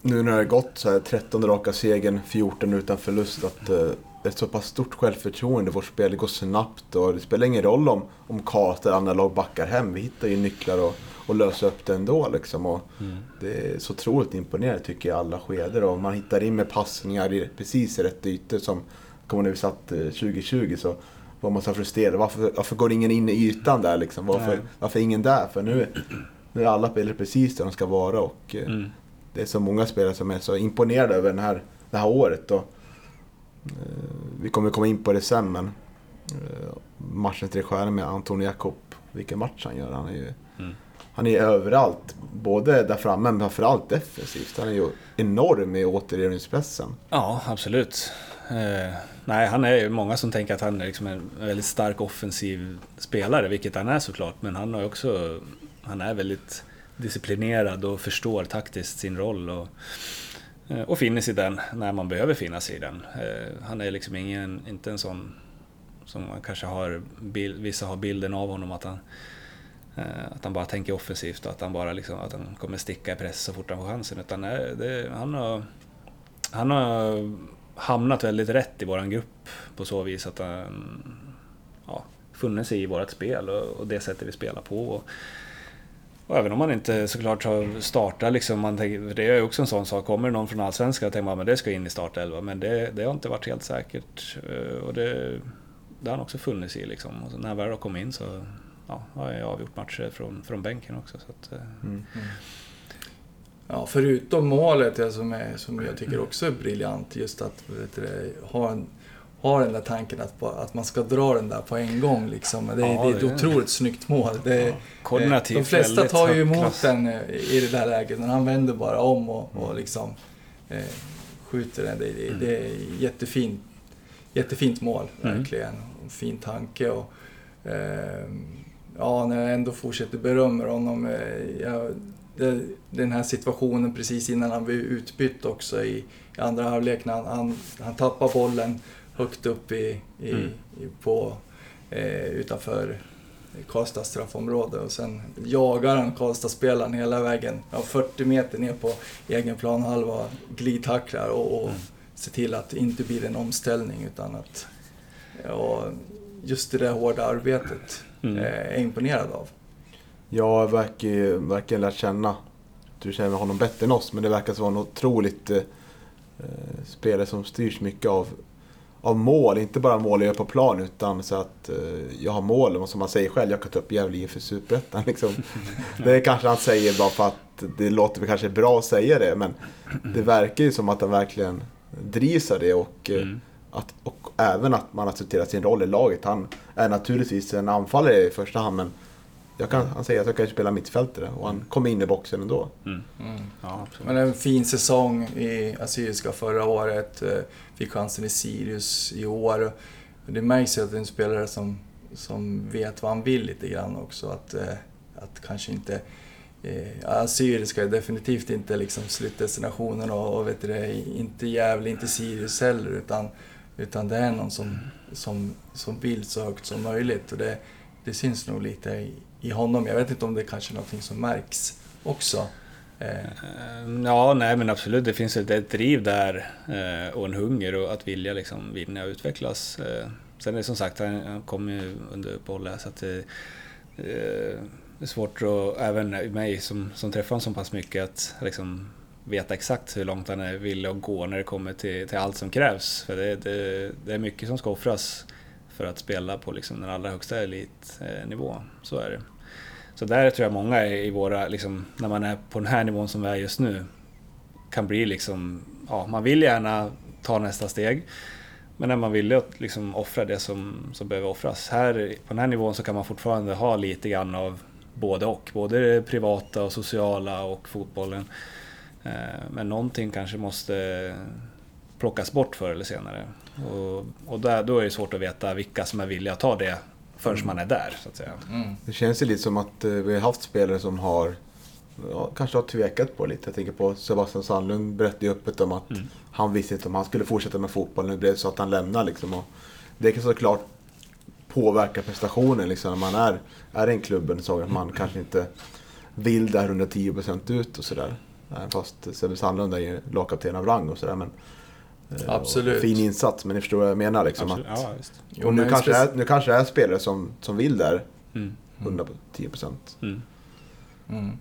nu när det har gått så här 13 raka segern, 14 utan förlust, att eh, det är ett så pass stort självförtroende. Vårt spel går snabbt och det spelar ingen roll om, om Karlstad eller andra lag backar hem. Vi hittar ju nycklar och, och löser upp det ändå. Liksom. Och Mm. det är så otroligt imponerande tycker jag i alla skeder. Och man hittar in med passningar i precis i rätt ytor som kommer när vi satt eh, 2020 så var man så frustrerad. Varför, varför går ingen in i ytan där liksom? Varför, varför ingen där? För nu, nu är alla spelare precis där de ska vara. Och, eh, Mm. det är så många spelare som är så imponerade över den här, det här året. Och, eh, vi kommer komma in på det sen men eh, matchen till stjärnor med Anton Jakob. Vilken match han gör. Han är ju Mm han är överallt. Både där framme men framförallt defensivt. Han är ju enorm i återgivningspressen. Ja, absolut. Eh, nej, han är ju många som tänker att han är liksom en väldigt stark offensiv spelare, vilket han är såklart. Men han har också, han är väldigt disciplinerad och förstår taktiskt sin roll. Och, eh, och sig i den när man behöver finnas i den. Eh, han är liksom ingen, inte en sån som man kanske har, bild, vissa har bilden av honom att han Eh, att han bara tänker offensivt och att han bara liksom, att han kommer sticka i press så fort han får chansen. Utan nej, det, han har han har hamnat väldigt rätt i våran grupp på så vis att han ja, funnit sig i vårt spel och, och det sättet vi spelar på. Och, och även om man inte såklart har startat liksom, man tänker, det är ju också en sån sak, kommer det någon från Allsvenskan och tänker man att det ska in i startelva, men det, det har inte varit helt säkert. Eh, och det, det har han också funnits i liksom. Och när han väl har kommit in så ja, har jag avgjort matcher från, från bänken också. Så att, eh, Mm. Ja, förutom målet ja, som, är, som jag tycker också är briljant, just att vet du, ha, en, ha den där tanken att, att man ska dra den där på en gång. Liksom. Det, Ja, det är ett det är- otroligt snyggt mål. Det, ja, koordinativt de flesta tar ju emot klass. den eh, i det där läget, men han vänder bara om och, och liksom eh, skjuter den. Det, det, det är jättefint, jättefint mål, Mm. verkligen. Och fin tanke. Och, eh, ja, när jag ändå fortsätter berömma honom. Eh, jag, det, den här situationen precis innan han blev utbytt också i, i andra halvlek när han, han, han tappar bollen högt upp i, i, Mm. i, på, eh, utanför Karlstads straffområde och sen jagar han Karlstad-spelaren hela vägen, ja, 40 meter ner på egen planhalva, glidtacklar och, och Mm. ser till att det inte blir en omställning utan att ja, just det där hårda arbetet Mm. eh, är jag imponerad av. Jag verkar ju verkligen lärt känna, du känner honom bättre än oss, men det verkar vara en otroligt eh, eh, spelare som styrs mycket av, av mål. Inte bara mål jag gör på plan utan så att eh, jag har mål, och som han säger själv, jag kan ta upp Gävle IF i Superettan. Liksom. Det kanske han säger bara för att det låter väl kanske bra att säga det, men det verkar ju som att han verkligen drivs av det och, eh, Mm. Att, och även att man accepterar sin roll i laget. Han är naturligtvis en anfallare i första hand, men jag kan, han säger att jag kan spela mittfältare och han kommer in i boxen ändå. Mm. Mm. Ja, absolut. Men en fin säsong i Assyriska förra året. eh, Fick chansen i Sirius i år. Det märks ju att det är en spelare som, som vet vad han vill lite grann också. Att, eh, att kanske inte eh, Assyriska är definitivt inte liksom slutdestinationen och, och vet du, det, inte Gävle, inte Sirius heller utan, utan det är någon som, som, som vill så högt som möjligt och det, det syns nog lite i, i honom. Jag vet inte om det är kanske är någonting som märks också. Eh, Ja, nej men absolut. Det finns ett, ett driv där eh, och en hunger och att vilja liksom vinna och utvecklas. Eh, Sen är det som sagt, han, han ju under uppehållet så att det, eh, det är svårt att, även mig som, som träffar honom så pass mycket, att liksom veta exakt hur långt han är villig att gå när det kommer till, till allt som krävs. För det, det, det är mycket som ska offras för att spela på liksom den allra högsta elitnivån. Så är det. Så där tror jag många i våra, liksom, när man är på den här nivån som vi är just nu, kan bli liksom, ja, man vill gärna ta nästa steg. Men när man vill att liksom offra det som, som behöver offras. Här, på den här nivån så kan man fortfarande ha lite grann av både och. Både det privata och sociala och fotbollen. Eh, Men någonting kanske måste plockas bort förr eller senare. Och, och där, då är det svårt att veta vilka som är villiga att ta det förrän man är där, så att säga. mm. Det känns ju lite som att eh, vi har haft spelare som har ja, kanske har tvekat på lite. Jag tänker på Sebastian Sandlund berättade ju öppet om att Mm. han visste inte om han skulle fortsätta med fotboll. Nu blev det så att han lämnar liksom. Och det kan såklart påverka prestationen liksom när man är, är i en klubben så att man kanske inte vill där 110% ut och sådär. Även Fast Sebbe Sandlund är ju lagkapten av rang och sådär. Men, eh, Absolut. Fin insats, men ni förstår vad jag menar liksom. Absolut. Att, Ja. Jo, och nu kanske, är, nu kanske det är spelare som, som vill där Mm. 110%. Mm. Mm.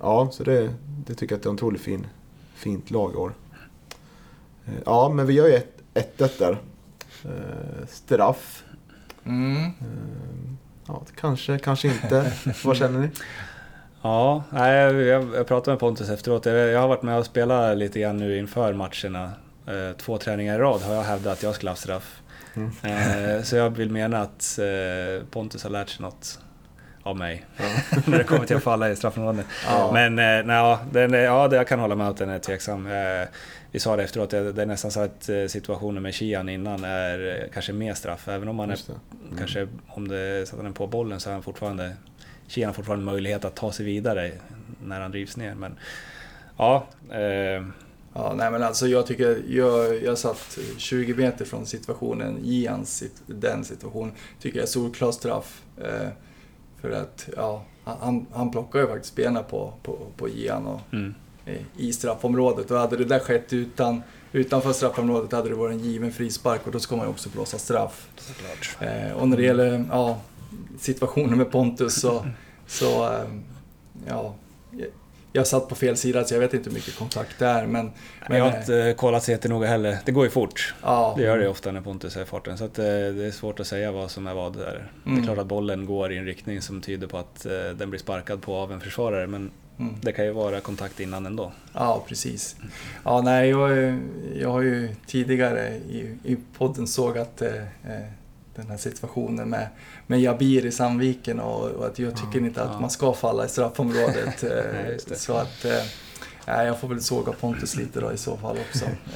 Ja, så det, det tycker jag att det är en otroligt fin, fint lag i år. Eh, Ja, men vi gör ju ett 1 där. Eh, straff. Mm. Eh, ja, kanske, kanske inte. Vad känner ni? Ja, nej, jag, pratade med Pontus efteråt. Jag, har varit med och spelat lite grann nu inför matcherna. Eh, två träningar i rad har jag hävdat att jag skulle ha straff. Mm. Eh, så jag vill mena att eh, Pontus har lärt sig något av mig när det kommer till att falla i straffområdet. Ja. Men nej, den, är- ja, jag kan hålla med att den är tveksam. Vi sa det efteråt, det, är nästan så att situationen med Kian innan är kanske mer straff. Även om man är. Mm. Kanske om det han är på bollen så har han fortfarande Kian har fortfarande möjlighet att ta sig vidare när han drivs ner. Men ja, eh, Ja, nej men alltså jag tycker, jag, jag satt 20 meter från situationen, i hans, den situationen, tycker jag är solklar straff. Eh, för att, ja, han, han plockar ju faktiskt benen på, på, på Gian och, mm, eh, i straffområdet. Och hade det där skett utan, utanför straffområdet hade det varit en given frispark och då ska man ju också blåsa straff. såklart. Eh, och när det gäller ja, situationen med Pontus så, så eh, ja, jag, satt på fel sida så jag vet inte hur mycket kontakt det är. Men, men jag har eh, inte kollat så jättenoga heller. Det går ju fort. ja, Det gör det ju ofta när Pontus är i farten. Så eh, det är svårt att säga vad som är vad där. Det är Mm. klart att bollen går i en riktning som tyder på att den blir sparkad på av en försvarare. Men Mm. det kan ju vara kontakt innan ändå. Ja, precis. Ja, nej, jag, jag har ju tidigare i, i podden sågat eh, den här situationen med, med Jabir i Sandviken och, och att jag tycker inte att ja. man ska falla i straffområdet. Eh, Nej, så att, eh, nej, jag får väl såga Pontus lite då i så fall också.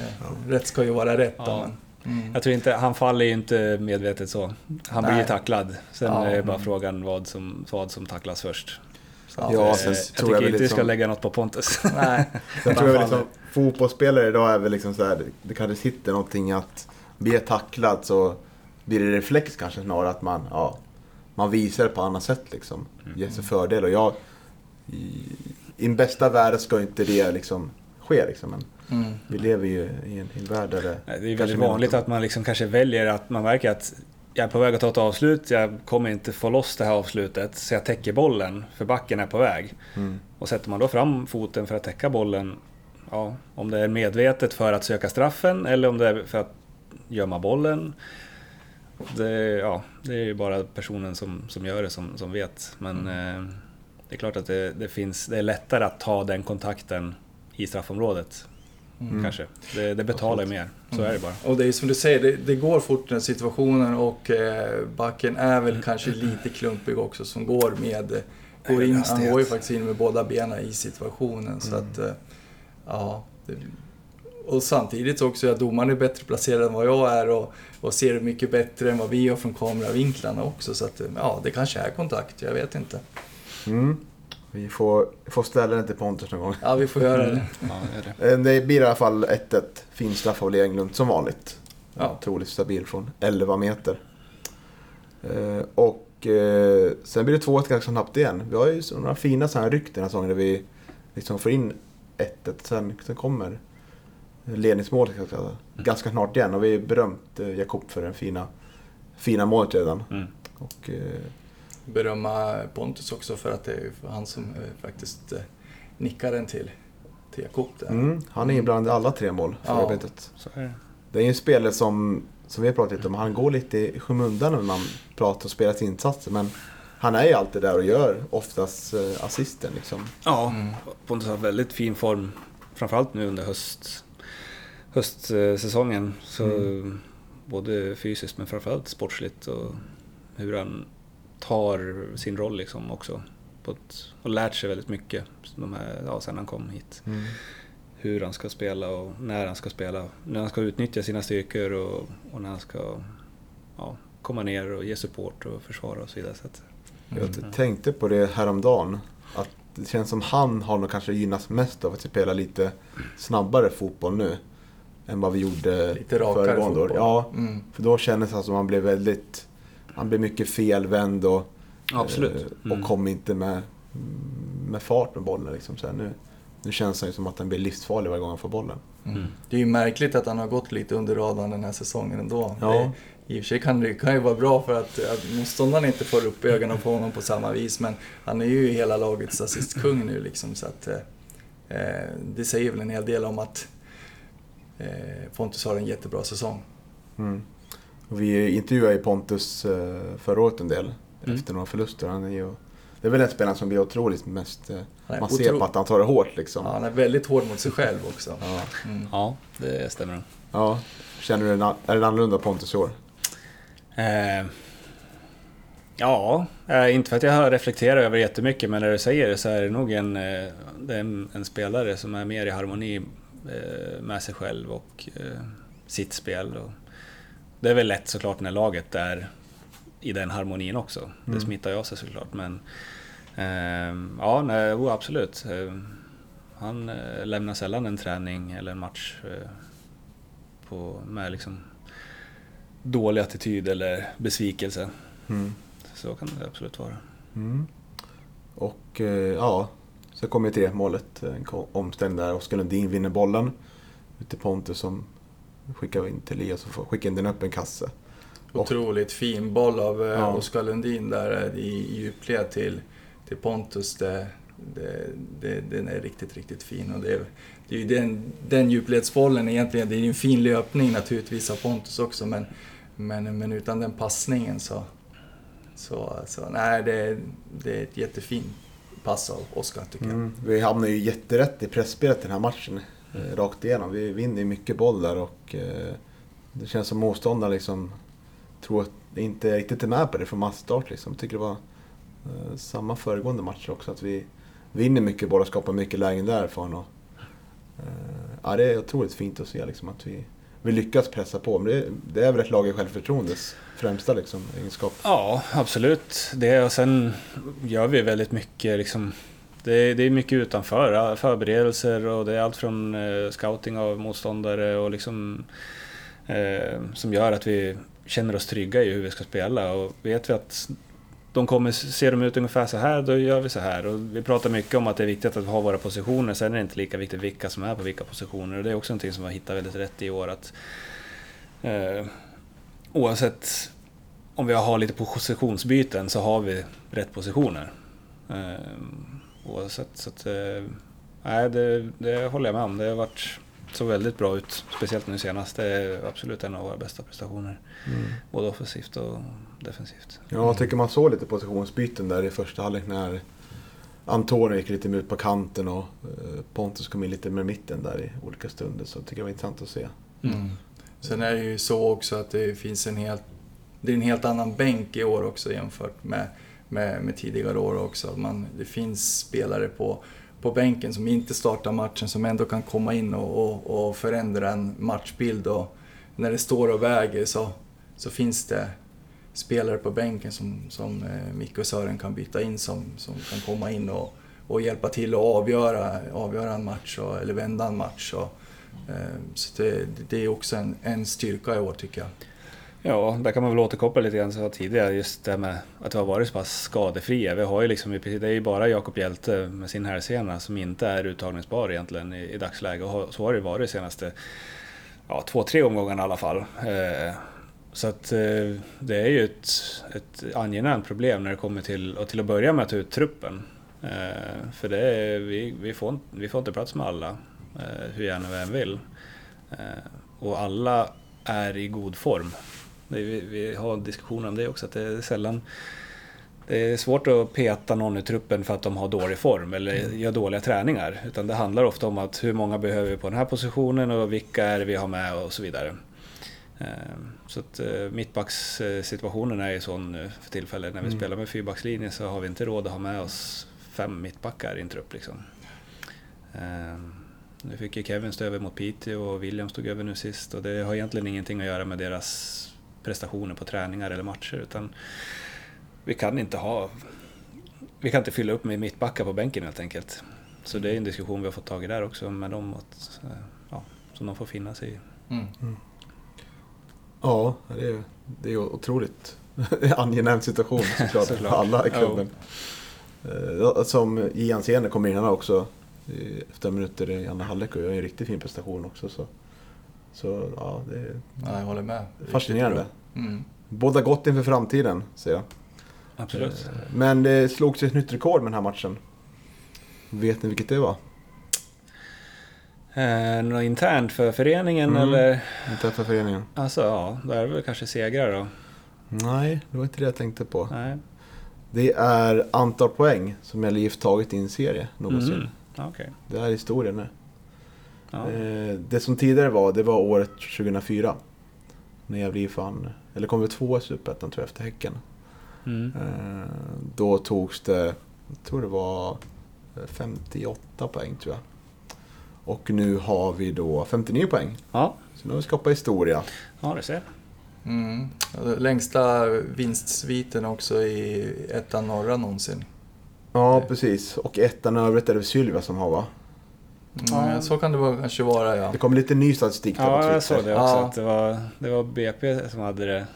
Eh, rätt ska ju vara rätt då. Ja. Men, mm. Jag tror inte, han faller ju inte medvetet så. Han blir ju Nej. tacklad. Sen Ja. är det bara frågan vad som, vad som tacklas först. Så Ja, att, Ja, eh, sen jag tror tycker jag inte vi ska liksom- lägga något på Pontus. Nej, tror jag liksom, fotbollsspelare idag är väl liksom så här, det- det kanske sitter någonting att blir jag tacklad så blir det reflex kanske snarare att man, ja, man visar det på annat sätt liksom. Ger sig fördel och jag, i, i den bästa världen ska inte det liksom ske liksom. Men mm. vi lever ju i en, i en värld där det Det är väldigt vanligt att man liksom kanske väljer att man märker att jag är på väg att ta ett avslut, jag kommer inte få loss det här avslutet, så jag täcker bollen, för backen är på väg. Mm. Och sätter man då fram foten för att täcka bollen, ja, om det är medvetet för att söka straffen eller om det är för att gömma bollen. Det, ja, det är ju bara personen som, som gör det som, som vet. Men eh, det är klart att det, det, finns, det är lättare att ta den kontakten i straffområdet. Mm. Kanske. Det, det betalar ju mer, så är det bara. Och det är som du säger, det, det går fort den situationen och eh, backen är väl kanske lite klumpig också som går med... Går in, han går ju faktiskt in med båda benen i situationen så att... Eh, ja. Och samtidigt också att domaren är bättre placerad än vad jag är och, och ser det mycket bättre än vad vi gör från kameravinklarna också. Så att ja, det kanske är kontakt, jag vet inte. Mm. Vi får, får ställa den till Pontus någon gång. Ja, vi får göra det. Ja, det är det. Eh, Det blir i alla fall 1-1. Fin straff av Englund som vanligt. Ja. Otroligt stabil från 11 meter. Eh, Och eh, sen blir det 2-1 ganska snabbt igen. Vi har ju några fina sådana här ryck den här säsongen där vi liksom får in 1-1. Sen, sen kommer ledningsmålet ganska, ganska snart igen. Och vi har berömt eh, Jakob för den fina, fina målet redan. Mm. Och, eh, Berömma Pontus också för att det är han som eh, faktiskt eh, nickar den till, till Jakob mm, han är inblandad i alla tre mål för Ja. arbetet. Är det. Det är ju en spelare som, som vi har pratat lite om, han går lite i skymundan när man pratar och spelar sina insatser. Men han är ju alltid där och gör oftast assisten liksom. Ja, Mm. Pontus har väldigt fin form. Framförallt nu under höst, höstsäsongen. Så Mm. Både fysiskt men framförallt sportsligt. Och hur han tar sin roll liksom också. På ett, och lärt sig väldigt mycket de här, ja, sen han kom hit. Hur han ska spela och när han ska spela. När han ska utnyttja sina styrkor och, och när han ska ja, komma ner och ge support och försvara och så vidare. Så att, Jag t- tänkte på det häromdagen. Att det känns som han har nog kanske gynnats mest av att spela lite snabbare fotboll nu. Än vad vi gjorde föregående år. Ja, Mm. för då kändes det som att han blev väldigt... Han blev mycket felvänd och, Absolut. eh, Mm. och kom inte med, med fart med bollen. Liksom. Så här, nu, nu känns det ju som att han blir livsfarlig varje gång han får bollen. Mm. Det är ju märkligt att han har gått lite under radarn den här säsongen ändå. Ja. Det, I och för sig kan det kan ju vara bra för att, att motståndaren inte får upp ögonen på honom på samma vis. Men han är ju hela lagets assistkung nu liksom. Så att, eh, det säger väl en hel del om att eh, Pontus har en jättebra säsong. Mm. Vi intervjuade ju Pontus eh, förra året en del. Mm. Efter några förluster. Han är ju, det är väl den spelaren som blir otroligt mest... Eh, man ser på att han tar det hårt liksom. Ja, han är väldigt hård mot sig själv också. Ja. Mm. Ja, det stämmer. ja. Känner du, är det en annorlunda Pontus i år? Eh, ja, eh, inte för att jag har reflekterat över jättemycket, men när du säger det så är det nog en, eh, det är en, en spelare som är mer i harmoni eh, med sig själv och eh, sitt spel. Och det är väl lätt såklart när laget är i den harmonin också. Det Mm. smittar ju av sig såklart, men eh, ja, nej, oh, absolut. Eh, han eh, lämnar sällan en träning eller en match eh, på, med liksom dålig attityd eller besvikelse. Mm. Så kan det absolut vara. Mm. Och eh, ja, så kommer till det målet. En ko- omställning där Oskar Lundin vinner bollen. Ut till Pontus som skickar in till Elias och får skicka in den upp en kasse. Otroligt fin boll av eh, Ja. Oskar Lundin där eh, i djupled till, till Pontus. Det, det, det, den är riktigt, riktigt fin. Och det, är, det är ju den, den djupledsbollen egentligen, det är ju en fin löpning naturligtvis av Pontus också, men, men, men utan den passningen så... Så, så nej, det, det är ett jättefint pass av Oskar tycker jag. Mm. Vi hamnar ju jätterätt i pressspelet den här matchen. Eh, rakt igenom. Vi vinner ju mycket boll där och eh, det känns som motståndaren liksom tror att inte riktigt är med på det från massstart. Liksom. Jag tycker det var eh, samma föregående matcher också. Att vi vinner mycket boll och skapar mycket lägen därifrån. Och, eh, ja, det är otroligt fint att se liksom, att vi, vi lyckas pressa på. Men det, det är väl ett lag i självförtroendes främsta liksom, egenskap. Ja, absolut. Det och sen gör vi väldigt mycket liksom det är, det är mycket utanför, förberedelser och det är allt från eh, scouting av motståndare och liksom eh, som gör att vi känner oss trygga i hur vi ska spela och vet vi att de kommer, ser de ut ungefär så här, då gör vi så här. Och vi pratar mycket om att det är viktigt att ha våra positioner, sen är det inte lika viktigt vilka som är på vilka positioner. Och det är också någonting som vi har hittat väldigt rätt i år. Att, eh, oavsett om vi har lite positionsbyten så har vi rätt positioner. Eh, oavsett, så att, eh, det, det håller jag med om. Det har varit så väldigt bra ut, speciellt nu senast. Det är absolut en av våra bästa prestationer. Både offensivt och defensivt. Ja, jag tycker man såg lite positionsbyten där i första halvlek när Antonio gick lite ut på kanten och eh, Pontus kom in lite med mitten där i olika stunder. Så jag tycker det var intressant att se. Mm. Sen är det ju så också att det finns en helt, det är en helt annan bänk i år också jämfört med, med, med tidigare år också. Man, det finns spelare på, på bänken som inte startar matchen som ändå kan komma in och, och, och förändra en matchbild. Och när det står och väger så, så finns det spelare på bänken som, som eh, Micke och Sören kan byta in som, som kan komma in och, och hjälpa till att avgöra, avgöra en match och, eller vända en match. Och, eh, så det, det är också en, en styrka i år tycker jag. Ja, där kan man väl återkoppla lite grann som jag tidigare, just det med att vi har varit så pass skadefria. Vi har ju liksom, det är ju bara Jakob Hjälte med sin hälsena som inte är uttagningsbar egentligen i, i dagsläget. Och så har det varit de senaste ja, två, tre omgångarna i alla fall. Eh, så att eh, det är ju ett, ett angenämt problem när det kommer till, och till att börja med att ta ut truppen. Eh, för det är, vi, vi, får, vi får inte plats med alla, eh, hur gärna vi än vill. Och alla är i god form. Det, vi, vi har en diskussion om det också, att det är sällan... Det är svårt att peta någon i truppen för att de har dålig form eller gör dåliga träningar. Utan det handlar ofta om att hur många behöver vi på den här positionen och vilka är det vi har med och så vidare. Ehm, så att eh, mittbackssituationen är ju sån nu för tillfället. När vi Mm. spelar med fyrbackslinje så har vi inte råd att ha med oss fem mittbackar i en trupp. Liksom. Ehm, Nu fick ju Kevin stå över mot Piteå och William stod över nu sist och det har egentligen ingenting att göra med deras prestationer på träningar eller matcher utan vi kan inte ha... Vi kan inte fylla upp med mittbackar på bänken helt enkelt. Så det är en diskussion vi har fått tag i där också med dem att, eh, ja, som de får finna sig i. Mm. Ja, det är, det är otroligt angenäm situation såklart för alla i klubben. Eh, Som Ian Sene kommer in här också efter minuter i andra halvlek och gör en riktigt fin prestation också. Så, så ja, det är Ja, jag håller med. fascinerande. Mm. Båda gott inför framtiden, ser jag. Absolut. Eh, Men det slogs ett nytt rekord med den här matchen. Vet ni vilket det var? Eh, något internt för föreningen Mm. eller? Inte för föreningen. Alltså ja, då är det väl kanske segrar då. Nej, det var inte det jag tänkte på. Nej. Det är antal poäng som LIF tagit i en serie någonsin. Mm. Okej. Det här är historien nu. Ja. Eh, Det som tidigare var, det var året 2004. När Gävle IF vann, eller kom vi två i Superettan tror jag efter Häcken. Mm. Eh, Då togs det, jag tror det var eh, 58 poäng tror jag. Och nu har vi då 59 poäng. Ja. Så nu har vi skapat historia. ja, det ser. Mm. Längsta vinstsviten också i ettan norra någonsin. Ja, precis. Och ettan övrigt är det Sylvia som har va? Mm, Ja. Så kan det kanske vara ja. Det kom lite ny statistik där på Ja, jag såg det också. Ja. Att det, var, det var BP som hade det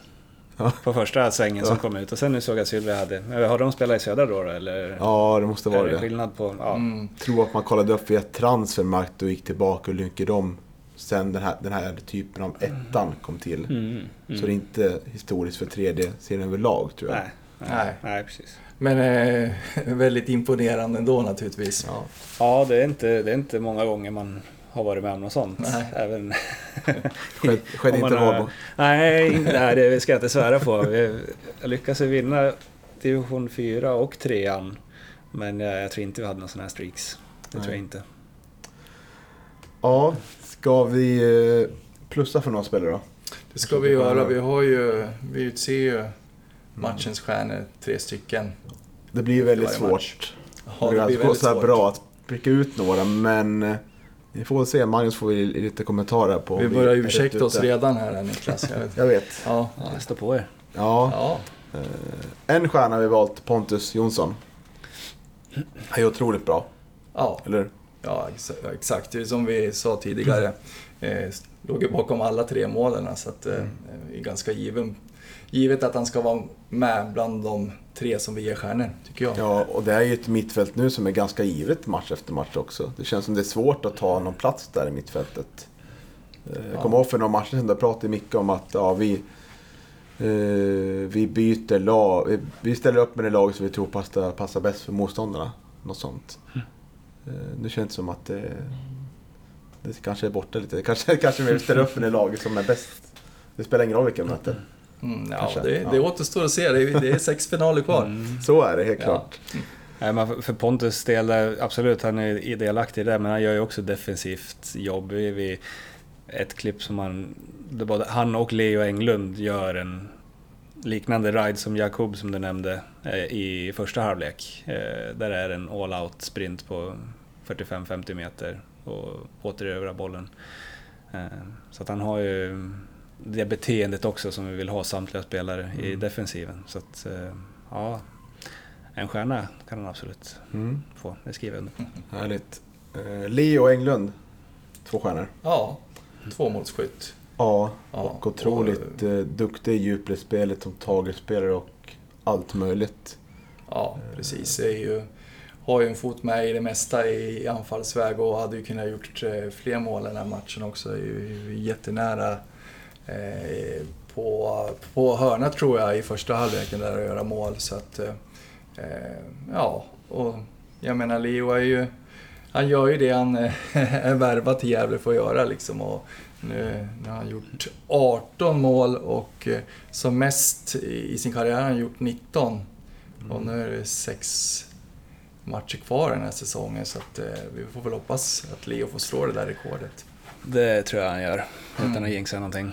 Ja. på första svängen som kom ut. Och sen nu såg jag Sylvia hade... Har de spelat i södra då, då eller? Ja, det måste vara det skillnad på... Ja. Mm. tror att man kollade upp via Transfermarkt och gick tillbaka och lynkade om sen den här, den här typen av ettan kom till. Mm, mm. Så det är inte historiskt för tredje serien överlag tror jag. Nej, Nej. nej, precis. Men eh, väldigt imponerande ändå naturligtvis. Ja. Ja, det är, inte, det är inte många gånger man har varit med om något sånt. Nej. Även... Sked, skedde Om inte har- Valbo. Nej, nej, det ska jag inte svära på. Vi jag lyckades vinna division 4 och 3 Men jag, jag tror inte vi hade några sådana här streaks. Det Nej. tror jag inte. Ja, ska vi eh, plussa för några spelare då? Det ska vi göra. Vi har ju, vi utser ju matchens stjärnor, tre stycken. Det blir ju väldigt svårt. Ja, det det blir går väldigt så här svårt. bra att pricka ut några men eh, vi får väl se. Magnus får vi lite kommentarer på. Vi börjar ursäkta oss redan här Niklas. Jag vet. Jag vet. Ja. Stå på er. Ja, ja. eh, en stjärna har vi valt, Pontus Jonsson. Han är otroligt bra, ja. eller? Ja, exa- ja, exakt. Det är som vi sa tidigare. Eh, låg ju bakom alla tre målen så att eh, är ganska given, givet att han ska vara med bland de tre som vi ger stjärnor, tycker jag. Ja, och det är ju ett mittfält nu som är ganska givet match efter match också. Det känns som det är svårt att ta någon plats där i mittfältet. Eh, Jag Ja. kommer ihåg för några matcher sedan, där pratade mycket om att ja, vi, eh, vi byter lag. Vi, ställer upp med det lag som vi tror passar, passar bäst för motståndarna. Något sånt. Eh, nu känns det som att det, det kanske är borta lite. Kanske, kanske vi ställer upp med det laget som är bäst. Det spelar ingen roll vilka vi möter. Mm, ja, Kanske. det, Ja. det återstår att se. Det är, det är sex finaler kvar. Mm. Så är det helt Ja. klart. Nej, för- Pontus del, där, absolut han är delaktig i det, men han gör ju också defensivt jobb. Vi, vi, ett klipp som han, det både han och Leo Englund gör en liknande ride som Jakob som du nämnde eh, i första halvlek. Eh, där är en all-out sprint på 45-50 meter och återerövra bollen. Eh, så att han har ju det beteendet också som vi vill ha samtliga spelare i Mm. defensiven. Så att, eh, ja, en stjärna kan han absolut Mm. få, det skriver jag under. Härligt. Eh, Leo Englund, två stjärnor. Ja, tvåmålsskytt. Ja, Ja, och otroligt eh, duktig i djupledsspelet som tagelspelare och allt möjligt. Ja, precis. Det är ju, har ju en fot med i det mesta i anfallsväg och hade ju kunnat gjort fler mål den här matchen också. Är ju jättenära på, på hörna tror jag i första halvleken där att göra mål. Så att, eh, eh, ja, och jag menar Leo är ju, han gör ju det han eh, är värvad till Gävle för att göra liksom. Och nu, nu har han gjort 18 mål och eh, som mest i sin karriär har han gjort 19. Och nu är det sex matcher kvar den här säsongen så att, eh, vi får väl hoppas att Leo får slå det där rekordet. Det tror jag han gör, utan Mm. att jinxa någonting.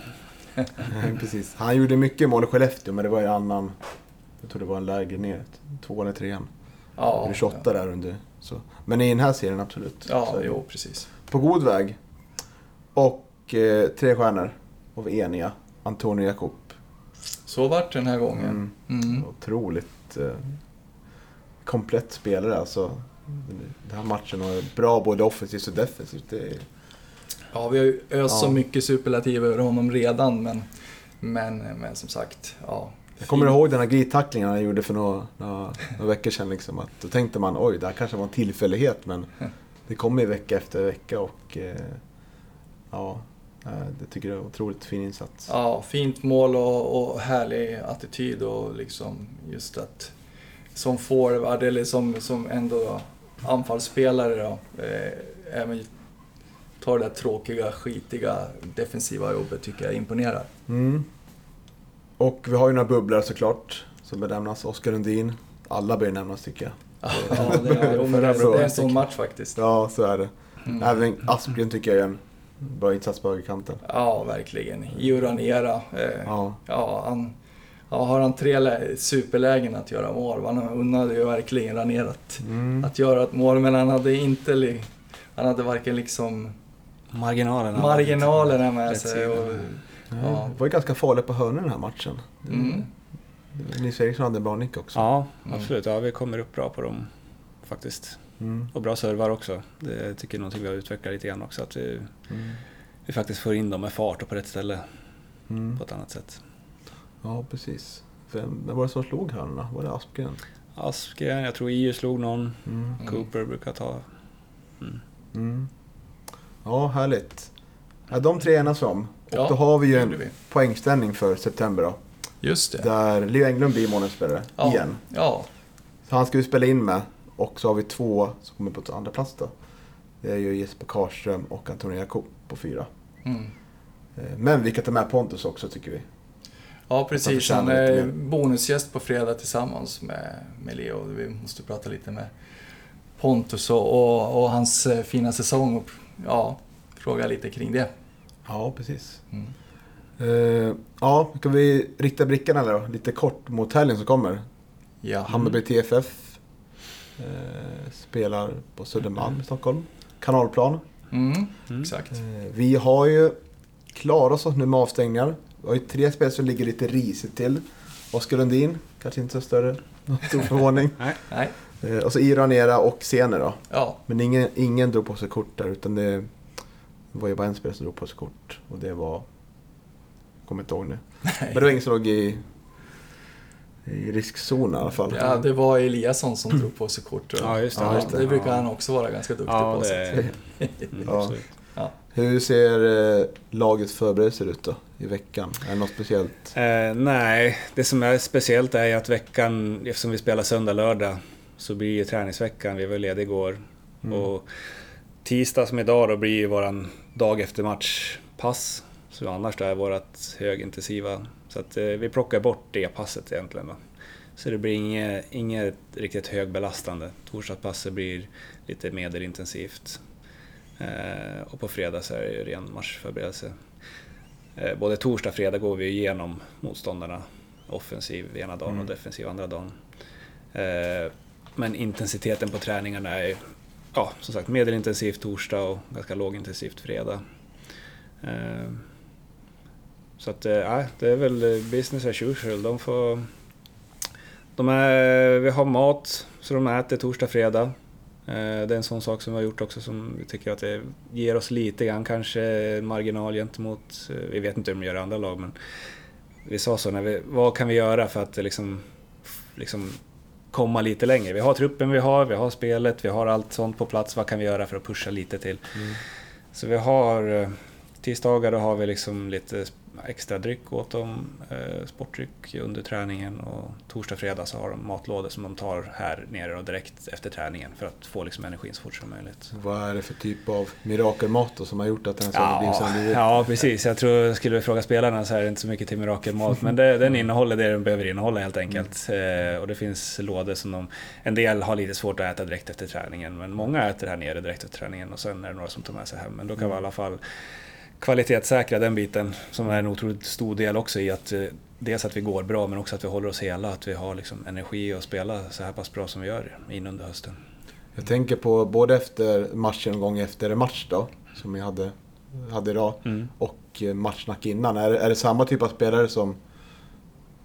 Precis. Han gjorde mycket mål i Skellefteå, men det var ju en annan... Jag tror det var en lägre ner. Tvåan eller trean. Ja, Eller 28 där under. Så. Men i den här serien absolut. Ja, Så, jo precis. På god väg. Och eh, tre stjärnor. Är eniga. Antonio Jakob. Så vart det den här gången. Mm. Mm. Otroligt eh, komplett spelare alltså. Den här matchen var bra både offensivt och defensivt. Det är, Ja, vi har ju öst så Ja. mycket superlativ över honom redan men, men, men som sagt, ja. jag kommer ihåg den här glidtacklingen han gjorde för några, några, några veckor sedan. Liksom, att då tänkte man oj, det här kanske var en tillfällighet men det kommer ju vecka efter vecka och eh, ja, eh, det tycker jag är otroligt fin insats. Ja, fint mål och, och härlig attityd och liksom just att som forward eller som, som ändå anfallsspelare då, eh, även tar det där tråkiga, skitiga defensiva jobbet tycker jag imponerar. Mm. Och vi har ju några bubblare såklart som bör nämnas. Oskar Lundin. Alla bör nämnas tycker jag. Ja, det är, jo, det, är, det är en sån match faktiskt. Ja, så är det. Mm. Även Aspgren tycker jag är en bra insats på högerkanten. Ja, verkligen. Io Ranera. Eh, Ja, Ja, han, ja, har han tre lä- superlägen att göra mål. Han unnade ju verkligen Ranera att, mm. att göra ett mål, men han hade inte... Han hade varken liksom Marginalerna. marginalerna med sig. Och, ja. Det var ju ganska farligt på hörnor den här matchen. mm, Nils Eriksson hade en bra nick också. Ja, Mm. absolut. Ja, vi kommer upp bra på dem faktiskt. Mm. Och bra servar också. Det tycker jag är någonting vi har utvecklat lite grann också. Att vi, Mm. vi faktiskt får in dem med fart och på rätt ställe Mm. på ett annat sätt. Ja, precis. Vem vem var det som slog hörnorna? Var det Aspgren? Aspgren, jag tror IU slog någon. Mm. Mm. Cooper brukar ta. Ja, härligt. Ja, de tre enas om. Och Ja, då har vi ju en vi. poängställning för september då. Just det. Där Leo Englund blir månadsspelare Ja. igen. Ja, Så han ska vi spela in med. Och så har vi två som kommer på andra plats då. Det är ju Jesper Karlström och Antonio Jakob på fyra. mm. Eh, Men vi kan ta med Pontus också tycker vi. ja precis. Han är bonusgäst på fredag tillsammans med, med Leo. Vi måste prata lite med Pontus och, och, och hans eh, fina säsong ja, fråga lite kring det. Ja, precis. Mm. Eh, ja, ska vi rikta blickarna då, lite kort mot helgen som kommer. Ja. Hammarby TFF eh, spelar på Södermalm i Stockholm. Kanalplan. Mm. Mm. Exakt. Eh, vi har ju klarat oss nu med avstängningar. Vi har ju tre spel som ligger lite risigt till. Oskar Lundin, kanske inte så större, stor förvåning. Nej. Nej. Eh, och så Iranera och Sene då. Ja. Men ingen, ingen drog på sig kort där utan det, det var ju bara en spelare som drog på sig kort. Och det var... Jag kommer inte ihåg nu. Men det var ingen som låg i, i riskzonen i alla fall. Ja, det var Eliasson som drog på sig kort. Ja, just det. Ja, just det brukar han också vara ganska duktig Ja, på. det Mm, Ja. Hur ser eh, lagets förberedelser ut då i veckan? Är det något speciellt? Eh, nej, det som är speciellt är att veckan, eftersom vi spelar söndag, lördag, så blir ju träningsveckan, vi var lediga igår. Mm. Och tisdag som idag då blir ju våran dag efter match-pass. Så annars då är vårat högintensiva. Så att eh, vi plockar bort det passet egentligen då. Så det blir inget, inget riktigt högbelastande. Torsdagspasset blir lite medelintensivt. Eh, och på fredag så är det ju ren matchförberedelse. Eh, både torsdag och fredag går vi igenom motståndarna. Offensiv ena dagen Mm. och defensiv andra dagen. Eh, men intensiteten på träningarna är ja, som sagt medelintensivt torsdag och ganska lågintensivt fredag. Så att, nej, det är väl business as usual. De får, de är, vi har mat så de äter torsdag, fredag. Eh, Det är en sån sak som vi har gjort också som vi tycker att det ger oss lite grann kanske marginal gentemot, eh, vi vet inte hur de gör i andra lag men vi sa så när vi, vad kan vi göra för att liksom, liksom komma lite längre? Vi har truppen vi har, vi har spelet, vi har allt sånt på plats. Vad kan vi göra för att pusha lite till? Så vi har eh, tisdagar då har vi liksom lite extra dryck åt dem, eh, sportdryck under träningen och torsdag, fredag så har de matlådor som de tar här nere och direkt efter träningen för att få liksom energin så fort som möjligt. Vad är det för typ av mirakelmat då, som har gjort att den här har blivit som blivit? ja, precis. Jag tror, skulle vi fråga spelarna så är det inte så mycket till mirakelmat, men det, den innehåller det den behöver innehålla helt enkelt. Eh, och det finns lådor som de... En del har lite svårt att äta direkt efter träningen, men många äter här nere direkt efter träningen och sen är det några som tar med sig hem. Men då kan vi i alla fall kvalitetssäkra den biten, som är en otroligt stor del också i att eh, dels att vi går bra, men också att vi håller oss hela, att vi har liksom energi att spela så här pass bra som vi gör in under hösten. Jag tänker på både efter matchen och gång efter match då, som vi hade, hade idag, Mm. och eh, matchsnack innan. Är, är det samma typ av spelare som,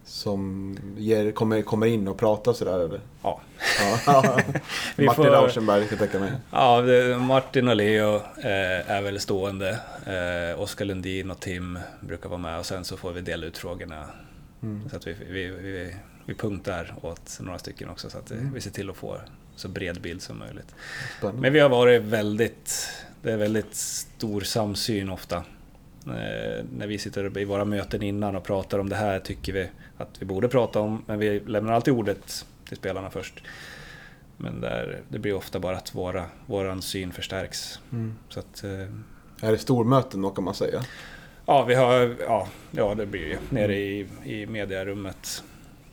som ger, kommer, kommer in och pratar sådär eller? Ja. Martin får- Rauschenberg, ska tänka mig. Ja, Martin och Leo eh, är väl stående. Eh, Oskar Lundin och Tim brukar vara med och sen så får vi dela ut frågorna. Mm. Så att vi, vi, vi, vi punktar åt några stycken också så att Mm. vi ser till att få så bred bild som möjligt. Spännande. Men vi har varit väldigt, det är väldigt stor samsyn ofta. Eh, när vi sitter i våra möten innan och pratar om det här tycker vi att vi borde prata om, men vi lämnar alltid ordet till spelarna först. Men där, det blir ofta bara att våra, våran syn förstärks. Mm. Så att, eh, Är det stormöten då kan man säga? ja, vi har, ja, ja, det blir ju nere i, i mediarummet.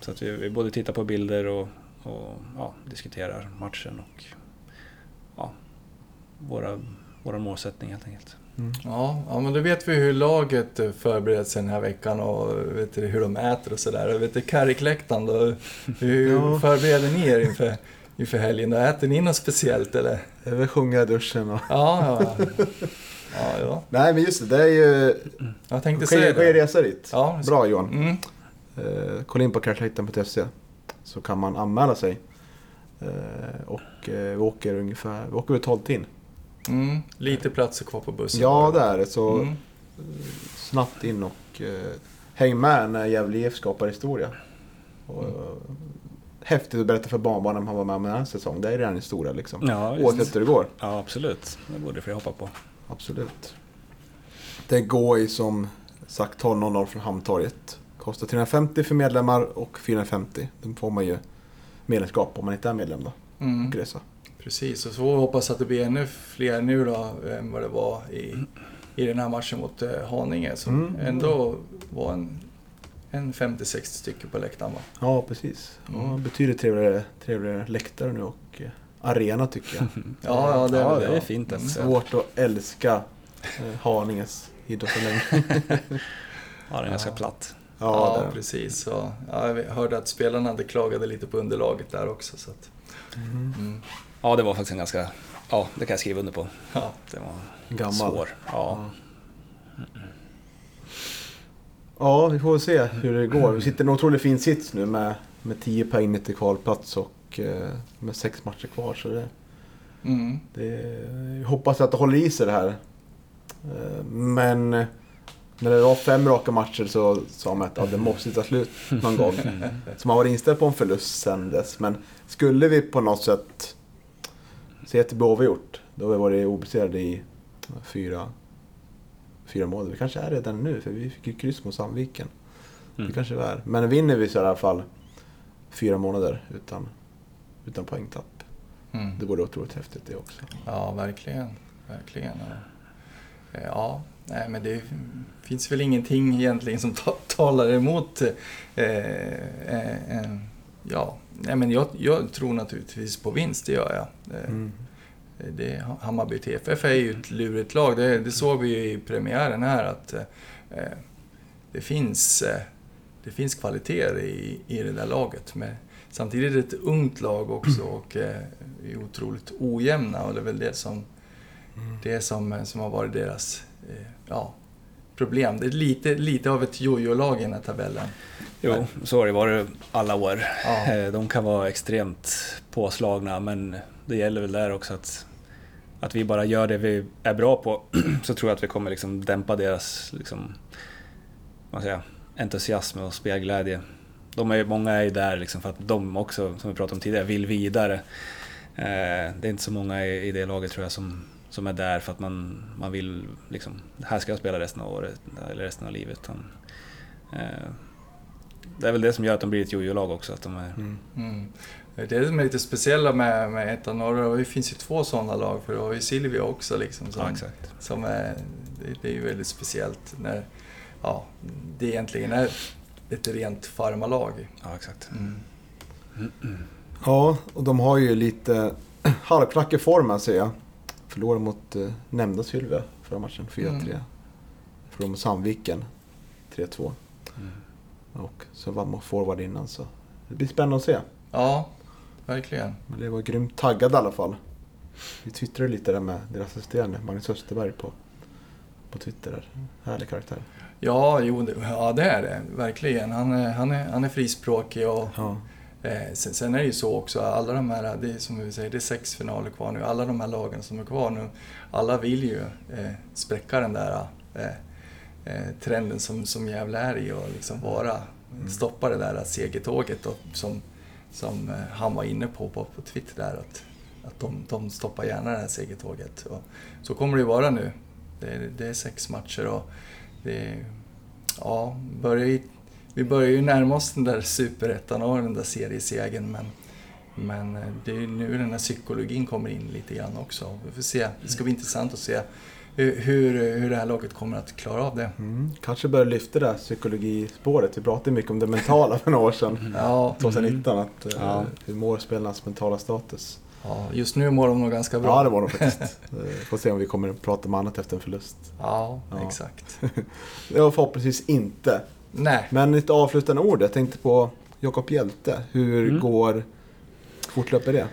Så att vi, vi både tittar på bilder och, och ja, diskuterar matchen och ja, våra, våra målsättning helt enkelt. Ja, ja, men då vet vi hur laget eh, förbereder sig den här veckan och vet du, hur de äter och sådär. Kärrikläktaren då, hur Ja. förbereder ni er inför, inför helgen? Då? Äter ni något speciellt eller? Det är väl sjunga i duschen och... Ja, ja. Ja, ja. Nej men just det, det är ju... Jag tänkte Sker, säga sker det. resa dit. Ja, Bra Johan. Mm. Eh, kolla in på karlsläkten.se så kan man anmäla sig. Eh, och eh, vi åker ungefär, vi åker väl 12 in. Mm. Lite platser kvar på bussen. Ja det är det, så Mm. snabbt in och eh, häng med när Gävle IF skapar historia. Och, Mm. eh, Häftigt att berätta för barnbarnen när man var med om den här säsongen. Det är redan historia liksom. Ja, Oavsett hur det går. Ja, absolut. Det borde fler hoppa på. Absolut. Det går ju som sagt 12.00 från Hamntorget. Kostar 350 för medlemmar och 450. Då får man ju medlemskap om man inte är medlem då. Mm. Och resa. Precis, och så får vi hoppas att det blir ännu fler nu då än vad det var i, i den här matchen mot eh, Haninge som Mm. ändå var en, en 50-60 stycken på läktaren va? Ja, precis. Ja, Mm. betydligt trevligare, trevligare läktare nu och eh, arena tycker jag. Ja, ja, det, är Ja, väl det är ja. fint alltså. Svårt att älska eh, Haninges idrottsanläggning. Ja, den är ganska platt. Ja, Ja, det precis. Så, ja, jag hörde att spelarna hade klagade lite på underlaget där också. Så att, mm. mm. Ja, det var faktiskt en ganska... Ja, det kan jag skriva under på. ja. Det var Gammal. svår. Ja. Ja, vi får se hur det går. Vi sitter i en otroligt fin sits nu med, med 10 poäng ner till kvalplats och eh, med sex matcher kvar. Så det, Mm. det, jag hoppas att det håller i sig det här. Eh, Men eh, när det var fem raka matcher så sa man att ja, det måste ta slut någon gång. Så man var inställd på en förlust sen dess. Men skulle vi på något sätt se att det blir oavgjort, då har vi varit obesegrade i fyra, fyra månader. Vi kanske är redan nu, för vi fick ju kryss mot Sandviken. Det Mm. kanske vi är. Men vinner vi så i alla fall fyra månader utan, utan poängtapp. Mm. Det vore otroligt häftigt det också. Ja, verkligen. Verkligen. Ja. Ja, nej, men det finns väl ingenting egentligen som ta- talar emot. Eh, eh, eh, ja, nej, men jag, jag tror naturligtvis på vinst, det gör jag. Eh, Mm. det, Hammarby TFF är ju ett lurigt lag. Det, det såg vi ju i premiären här att eh, det, finns, eh, det finns kvaliteter i, i det där laget. Men samtidigt är det ett ungt lag också och eh, är otroligt ojämna och det är väl det som, det som, som har varit deras eh, ja, problem. Det är lite, lite av ett jojo-lag i den här tabellen. Jo, så har det varit alla år. Ja. Eh, De kan vara extremt påslagna men det gäller väl där också att, att vi bara gör det vi är bra på så tror jag att vi kommer liksom dämpa deras liksom, vad säger, entusiasm och spelglädje. De är, många är ju där liksom för att de också, som vi pratade om tidigare, vill vidare. Eh, Det är inte så många i i det laget tror jag som, som är där för att man, man vill liksom, här ska jag spela resten av året eller resten av livet. Utan, eh, det är väl det som gör att de blir ett jojo-lag också. Att de är, Mm. Mm. Det är det som är lite speciella med, med Ettan Norra, det finns ju två sådana lag, för du har ju Silvia också liksom. Som, ja, exakt. som är, det, det är ju väldigt speciellt när ja, det egentligen är ett rent farmalag. Ja, exakt. Mm. Ja, och de har ju lite halvknackig form här ser jag. Förlorade mot eh, nämnda Sylvia förra matchen, 4-3. Mm. Mot Sandviken, 3-2. Mm. Och så vann man forward innan så det blir spännande att se. Ja, verkligen. Men det var grymt taggad i alla fall. Vi twittrade lite där med deras assisterande Magnus Österberg på, på Twitter. Där. Härlig karaktär. Ja, jo, ja, det är det. Verkligen. Han är, han är, han är frispråkig och Ja. Eh, sen, sen är det ju så också, alla de här, det är som vi säger, det är sex finaler kvar nu. Alla de här lagen som är kvar nu, alla vill ju eh, spräcka den där eh, eh, trenden som, som Gävle är i och liksom vara, stoppa det där segertåget och, som, som eh, han var inne på, på på Twitter där, att, att de, de stoppar gärna det här segertåget. Och så kommer det ju vara nu. Det, är- det är sex matcher och det ja, börjar ju vi börjar ju närma oss den där superettan och den där seriesegern men, men eh, det är ju nu den här psykologin kommer in lite grann också. Vi får se. Det ska bli intressant att se hur, hur, det här laget kommer att klara av det. Mm. Kanske börjar lyfta det här psykologispåret. Vi pratade mycket om det mentala för några år sedan. Ja, 2019, att, eh, Ja. hur mår spelarnas mentala status? ja, just nu mår de nog ganska bra. Ja, det var de faktiskt. Eh, Får se om vi kommer att prata om annat efter en förlust. Ja, Ja. exakt. Var förhoppningsvis inte. Nej, Men lite avslutande ord. Jag tänkte på Jakob Hjälte. Hur Mm. går fortlöper det?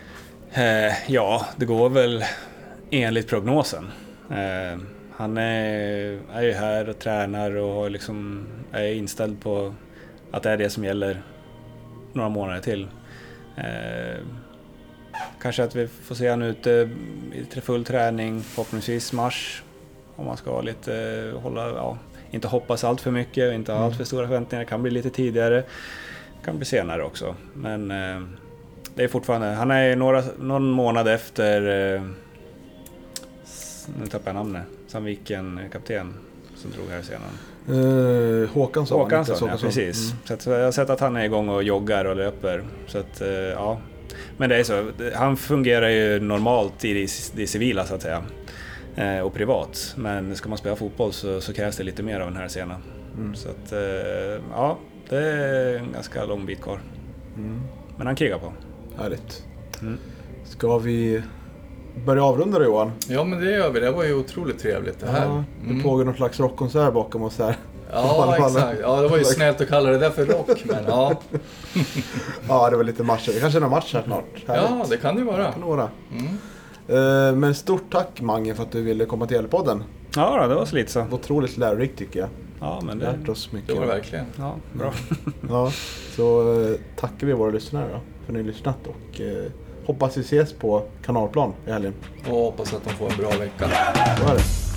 Eh, ja, det går väl enligt prognosen. Eh, han är, är ju här och tränar och liksom, är inställd på att det är det som gäller några månader till. Eh, kanske att vi får se han ute i full träning, förhoppningsvis mars. Om man ska lite hålla, ja, inte hoppas allt för mycket och inte ha Mm. allt för stora förväntningar. Det kan bli lite tidigare, kan bli senare också. Men eh, det är fortfarande, han är några, någon månad efter, eh, nu tappar jag namnet, Sandviken kapten som drog här senare. Uh, Håkansson. Håkansson, ja Håkansson. precis. Mm. Så jag har sett att han är igång och joggar och löper. Så att, eh, ja. Men det är så, han fungerar ju normalt i det, det civila så att säga. Eh, och privat. Men ska man spela fotboll så, så krävs det lite mer av den här scenen. Mm. Så att, eh, ja, det är en ganska lång bit kvar. Mm. Men han krigar på. Härligt. Mm. Ska vi börja avrunda då Johan? ja men det gör vi. Det var ju otroligt trevligt det här. Ja, det Mm. pågår någon slags rockkonsert bakom oss här. Ja, exakt. Ja, det var ju snällt att kalla det där för rock, men ja. Ja, det var lite matcher. Det kanske är någon match här snart. Ja, Härligt. det kan det ju vara. vara. Mm. Eh, Men stort tack Mange för att du ville komma till Gävlepodden. Ja, det var så lite så. Otroligt lärorikt tycker jag. Ja, men Lärt det, oss mycket. Det var det verkligen. ja, bra. Ja, så eh, tackar vi våra lyssnare då för att ni har lyssnat och eh, hoppas vi ses på kanalplan i helgen. Och hoppas att de får en bra vecka. Så är det.